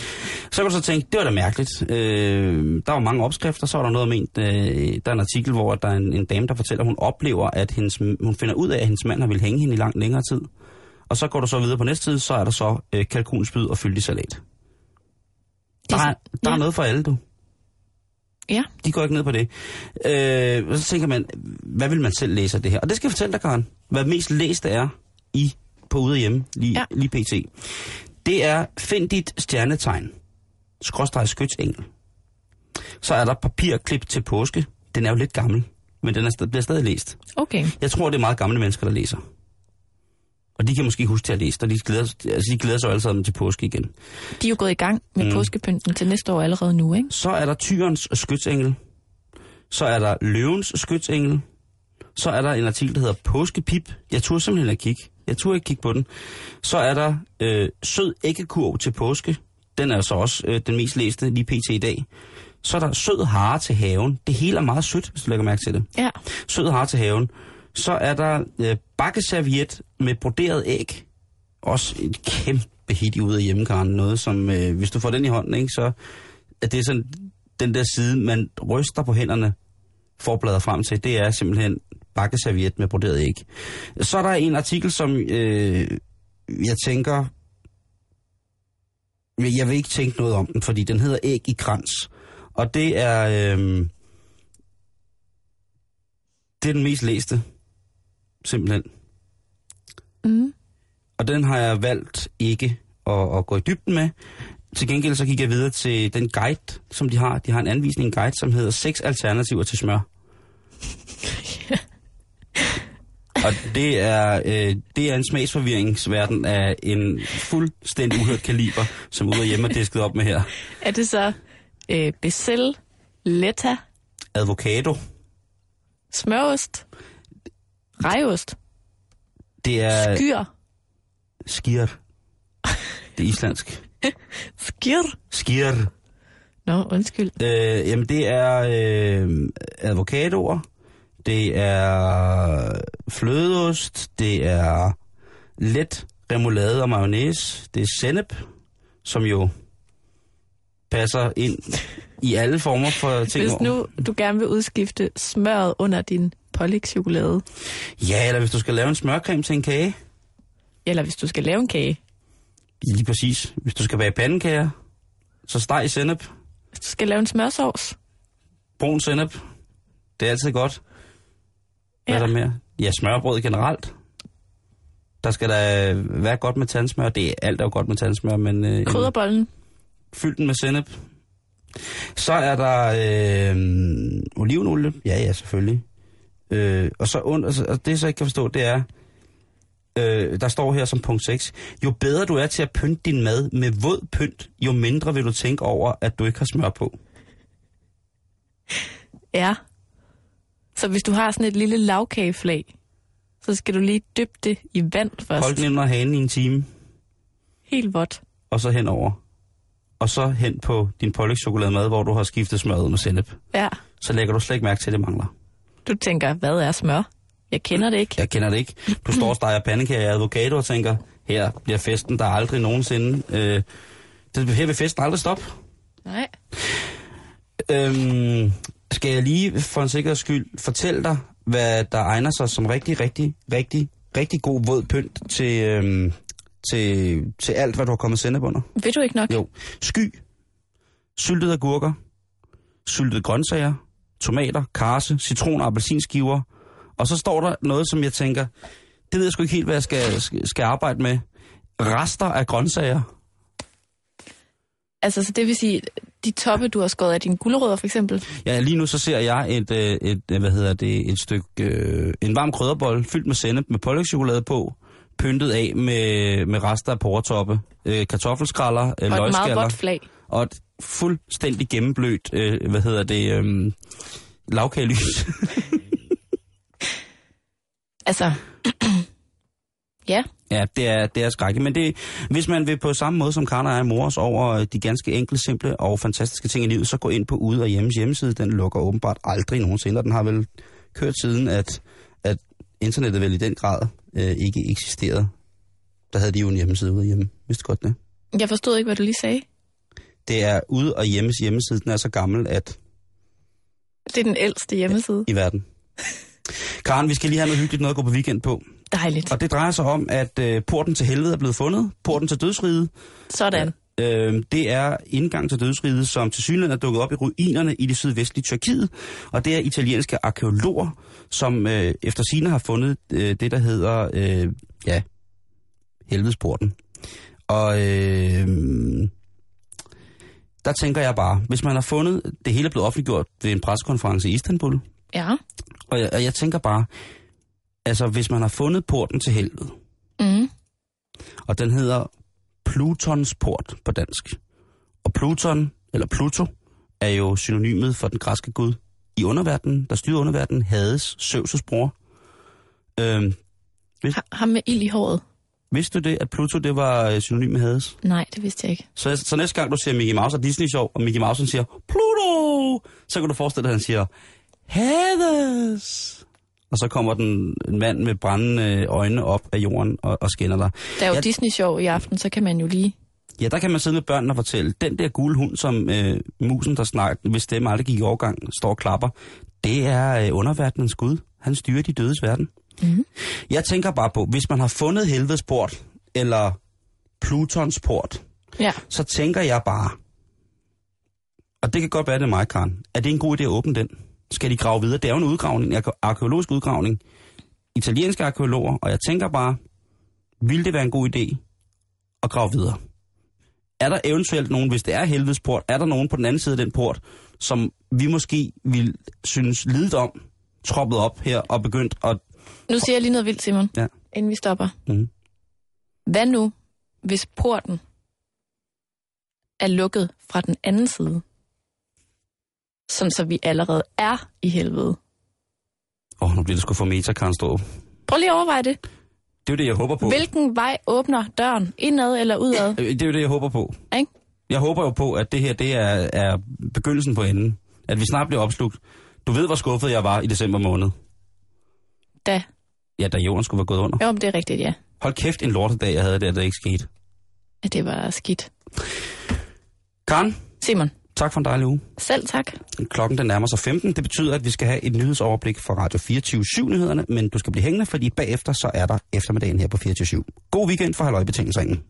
Så kan du så tænke, det var da mærkeligt. Øh, der var mange opskrifter. Så er der noget om en, øh, der er en artikel, hvor der er en, en dame, der fortæller, at hun oplever, at hendes, hun finder ud af, at hendes mand har vil hænge hende i lang længere tid. Og så går du så videre på næste tid, så er der så øh, kalkunspyd og fyldig salat. Der er, der er ja. noget for alle, du. Ja. De går ikke ned på det. Øh, og så tænker man, hvad vil man selv læse af det her? Og det skal jeg fortælle dig, Karen. Hvad mest læste er i på ude og hjemme, lige, Ja. lige pt. Det er Find dit stjernetegn. Skråstrej skytsengel. Så er der papirklip til påske. Den er jo lidt gammel, men den er bliver stadig læst. Okay. Jeg tror, det er meget gamle mennesker, der læser. Og de kan måske huske til at læse, og de glæder, altså, de glæder sig jo alle sammen til påske igen. De er jo gået i gang med mm. Påskepynten til næste år allerede nu, ikke? Så er der tyrens skytsengel. Så er der løvens skytsengel. Så er der en artikel, der hedder Påskepip. Jeg turde simpelthen ikke kigge. Jeg turde ikke kigge på den. Så er der øh, sød æggekurv til påske. Den er så også øh, den mest læste lige pt. i dag. Så er der sød hare til haven. Det hele er meget sødt, hvis du lægger mærke til det. Ja. Sød hare til haven. Så er der øh, bakkeserviet med broderet æg. Også et kæmpe hit i ude af hjemmekaren. Noget som, øh, hvis du får den i hånden, ikke, så er det sådan, den der side, man ryster på hænderne, forblader frem til, det er simpelthen bakkeserviet med broderet æg. Så er der en artikel, som øh, jeg tænker, jeg vil ikke tænke noget om den, fordi den hedder Æg i krans. Og det er, øh, det er den mest læste, simpelthen. Mm. Og den har jeg valgt ikke at, at gå i dybden med. Til gengæld så gik jeg videre til den guide, som de har. De har en anvisning, en guide, som hedder seks alternativer til smør. Og det er, øh, det er en smagsforvirringsverden af en fuldstændig uhørt kaliber, som ude og hjemme er disket op med her. Er det så øh, Becel, Letta, Avocado. smørost, rejost, Det er skyr, skir. Det er islandsk. skir? Skir. Nå, undskyld. Øh, jamen, det er øh, avocadoer, det er flødeost, det er let remoulade og mayonnaise, det er sennep, som jo passer ind i alle former for ting. Hvis nu du gerne vil udskifte smøret under din pålægtschokolade, Ja, eller hvis du skal lave en smørcreme til en kage. eller hvis du skal lave en kage, Lige præcis. Hvis du skal bage pandekager, så steg i sennep, hvis du skal lave en smørsovs, brun sennep. Det er altid godt. Hvad Ja. er der mere? Ja, smørbrød generelt. Der skal da være godt med tandsmør. Det er alt er jo godt med tandsmør, men... Øh, Krydderbollen. Fyld den med sennep. Så er der øh, olivenolie. Ja, ja, selvfølgelig. Øh, og så und, altså, og det, jeg så ikke kan forstå, det er, øh, der står her som punkt 6, jo bedre du er til at pynte din mad med våd pynt, jo mindre vil du tænke over, at du ikke har smør på. Ja. Så hvis du har sådan et lille lavkageflag, så skal du lige dyppe det i vand først. Hold den under hanen i en time, Helt vådt. og så henover. Og så hen på din pålægtschokolademad, hvor du har skiftet smøret med sennep. Ja. Så lægger du slet ikke mærke til, at det mangler. Du tænker, hvad er smør? Jeg kender det ikke. Jeg kender det ikke. Du står og steger pandekager i avocado og tænker, her bliver festen der er aldrig nogensinde. Øh, det, her vil festen aldrig stoppe. Nej. Øhm, skal jeg lige for en sikkerheds skyld fortælle dig, hvad der egner sig som rigtig, rigtig, rigtig, rigtig god våd pynt til, øhm, til, til alt, hvad du har kommet sende under? Ved du ikke nok? Jo. Sky, syltede agurker, syltede grøntsager, tomater, karse, citron og appelsinskiver. Og så står der noget, som jeg tænker, det ved jeg sgu ikke helt, hvad jeg skal, skal, arbejde med. Rester af grøntsager. Altså, så det vil sige, de toppe, du har skåret af dine gulerødder, for eksempel. Ja, lige nu så ser jeg et, øh, et øh, hvad hedder det, et stykke, øh, en varm krydderbold fyldt med sennep med pålægtschokolade på, pyntet af med, med rester af porretoppe, øh, kartoffelskraller, øh, Og et meget løgskaller, vådt flag. og et fuldstændig gennemblødt, øh, hvad hedder det, øh, lavkagelys. Altså, ja. ja, det er, det er skrækkeligt, men det, hvis man vil på samme måde som Karner er mors over de ganske enkle, simple og fantastiske ting i livet, så gå ind på Ude og Hjemmes hjemmeside. Den lukker åbenbart aldrig nogensinde, og den har vel kørt siden, at, at internettet vel i den grad øh, ikke eksisterede. Der havde de jo en hjemmeside ude og hjemme. Vidste godt det? Jeg forstod ikke, hvad du lige sagde. Det er Ude og Hjemmes hjemmeside. Den er så gammel, at Det er den ældste hjemmeside. i verden. Karen, vi skal lige have noget hyggeligt noget at gå på weekend på. Dejligt. Og det drejer sig om, at øh, porten til helvede er blevet fundet. Porten til dødsriget. Sådan. Øh, det er indgang til dødsriget, som til synligheden er dukket op i ruinerne i det sydvestlige Tyrkiet. Og det er italienske arkeologer, som øh, efter sine har fundet øh, det, der hedder, øh, ja, helvedesporten. Og øh, der tænker jeg bare, hvis man har fundet, det hele er blevet offentliggjort ved en pressekonference i Istanbul, Ja. og jeg, og jeg tænker bare, altså hvis man har fundet porten til helvede, Mm. og den hedder Plutons port på dansk. Og Pluton, eller Pluto, er jo synonymet for den græske gud i underverdenen, der styrer underverdenen, Hades, Zeus' bror. Øhm, Ha- Ham med ild i håret. Vidste du det, at Pluto det var øh, synonym med Hades? Nej, det vidste jeg ikke. Så, så næste gang du ser Mickey Mouse og Disney Show, og Mickey Mouse siger, Pluto! Så kan du forestille dig, at han siger, Hades! Og så kommer den en mand med brændende øjne op af jorden og, og skinner dig. Der er jo Jeg- Disney-show i aften, så kan man jo lige... Ja, der kan man sidde med børnene og fortælle, den der gule hund, som øh, musen, der snakker, hvis stemme aldrig gik i overgang, står og klapper, det er øh, underverdenens gud. Han styrer de dødes verden. Mhm. Jeg tænker bare på, hvis man har fundet helvedes port, eller Plutons port, Ja. så tænker jeg bare, og det kan godt være, det er mig, Karen, er det en god idé at åbne den? Skal de grave videre? Det er jo en udgravning, en arke- arkeologisk udgravning. Italienske arkeologer, og jeg tænker bare, vil det være en god idé at grave videre? Er der eventuelt nogen, hvis det er helvedes port, er der nogen på den anden side af den port, som vi måske vil synes lidet om, troppet op her og begyndt at... Nu siger jeg lige noget vildt, Simon, Ja. inden vi stopper. Mhm. Hvad nu, hvis porten er lukket fra den anden side? Sådan så vi allerede er i helvede. Åh, oh, nu bliver det sgu for meta, Karen Stå. Prøv lige at overveje det. Det er jo det, jeg håber på. Hvilken vej åbner døren? Indad eller udad? Øh, Det er jo det, jeg håber på. Ikke? Jeg håber jo på, at det her det er, er begyndelsen på enden. At vi snart bliver opslugt. Du ved, hvor skuffet jeg var i december måned. Da. Ja, da jorden skulle være gået under. Jo, men det er rigtigt, ja. Hold kæft, en lortedag, jeg havde der, der ikke skete. At det var skidt. Karen, Simon, tak for en dejlig uge. selv tak. Klokken den nærmer sig 15. Det betyder, at vi skal have et nyhedsoverblik fra Radio 24-7-nyhederne, men du skal blive hængende, fordi bagefter så er der eftermiddagen her på 24-7. God weekend for Halløj Betingelsringen.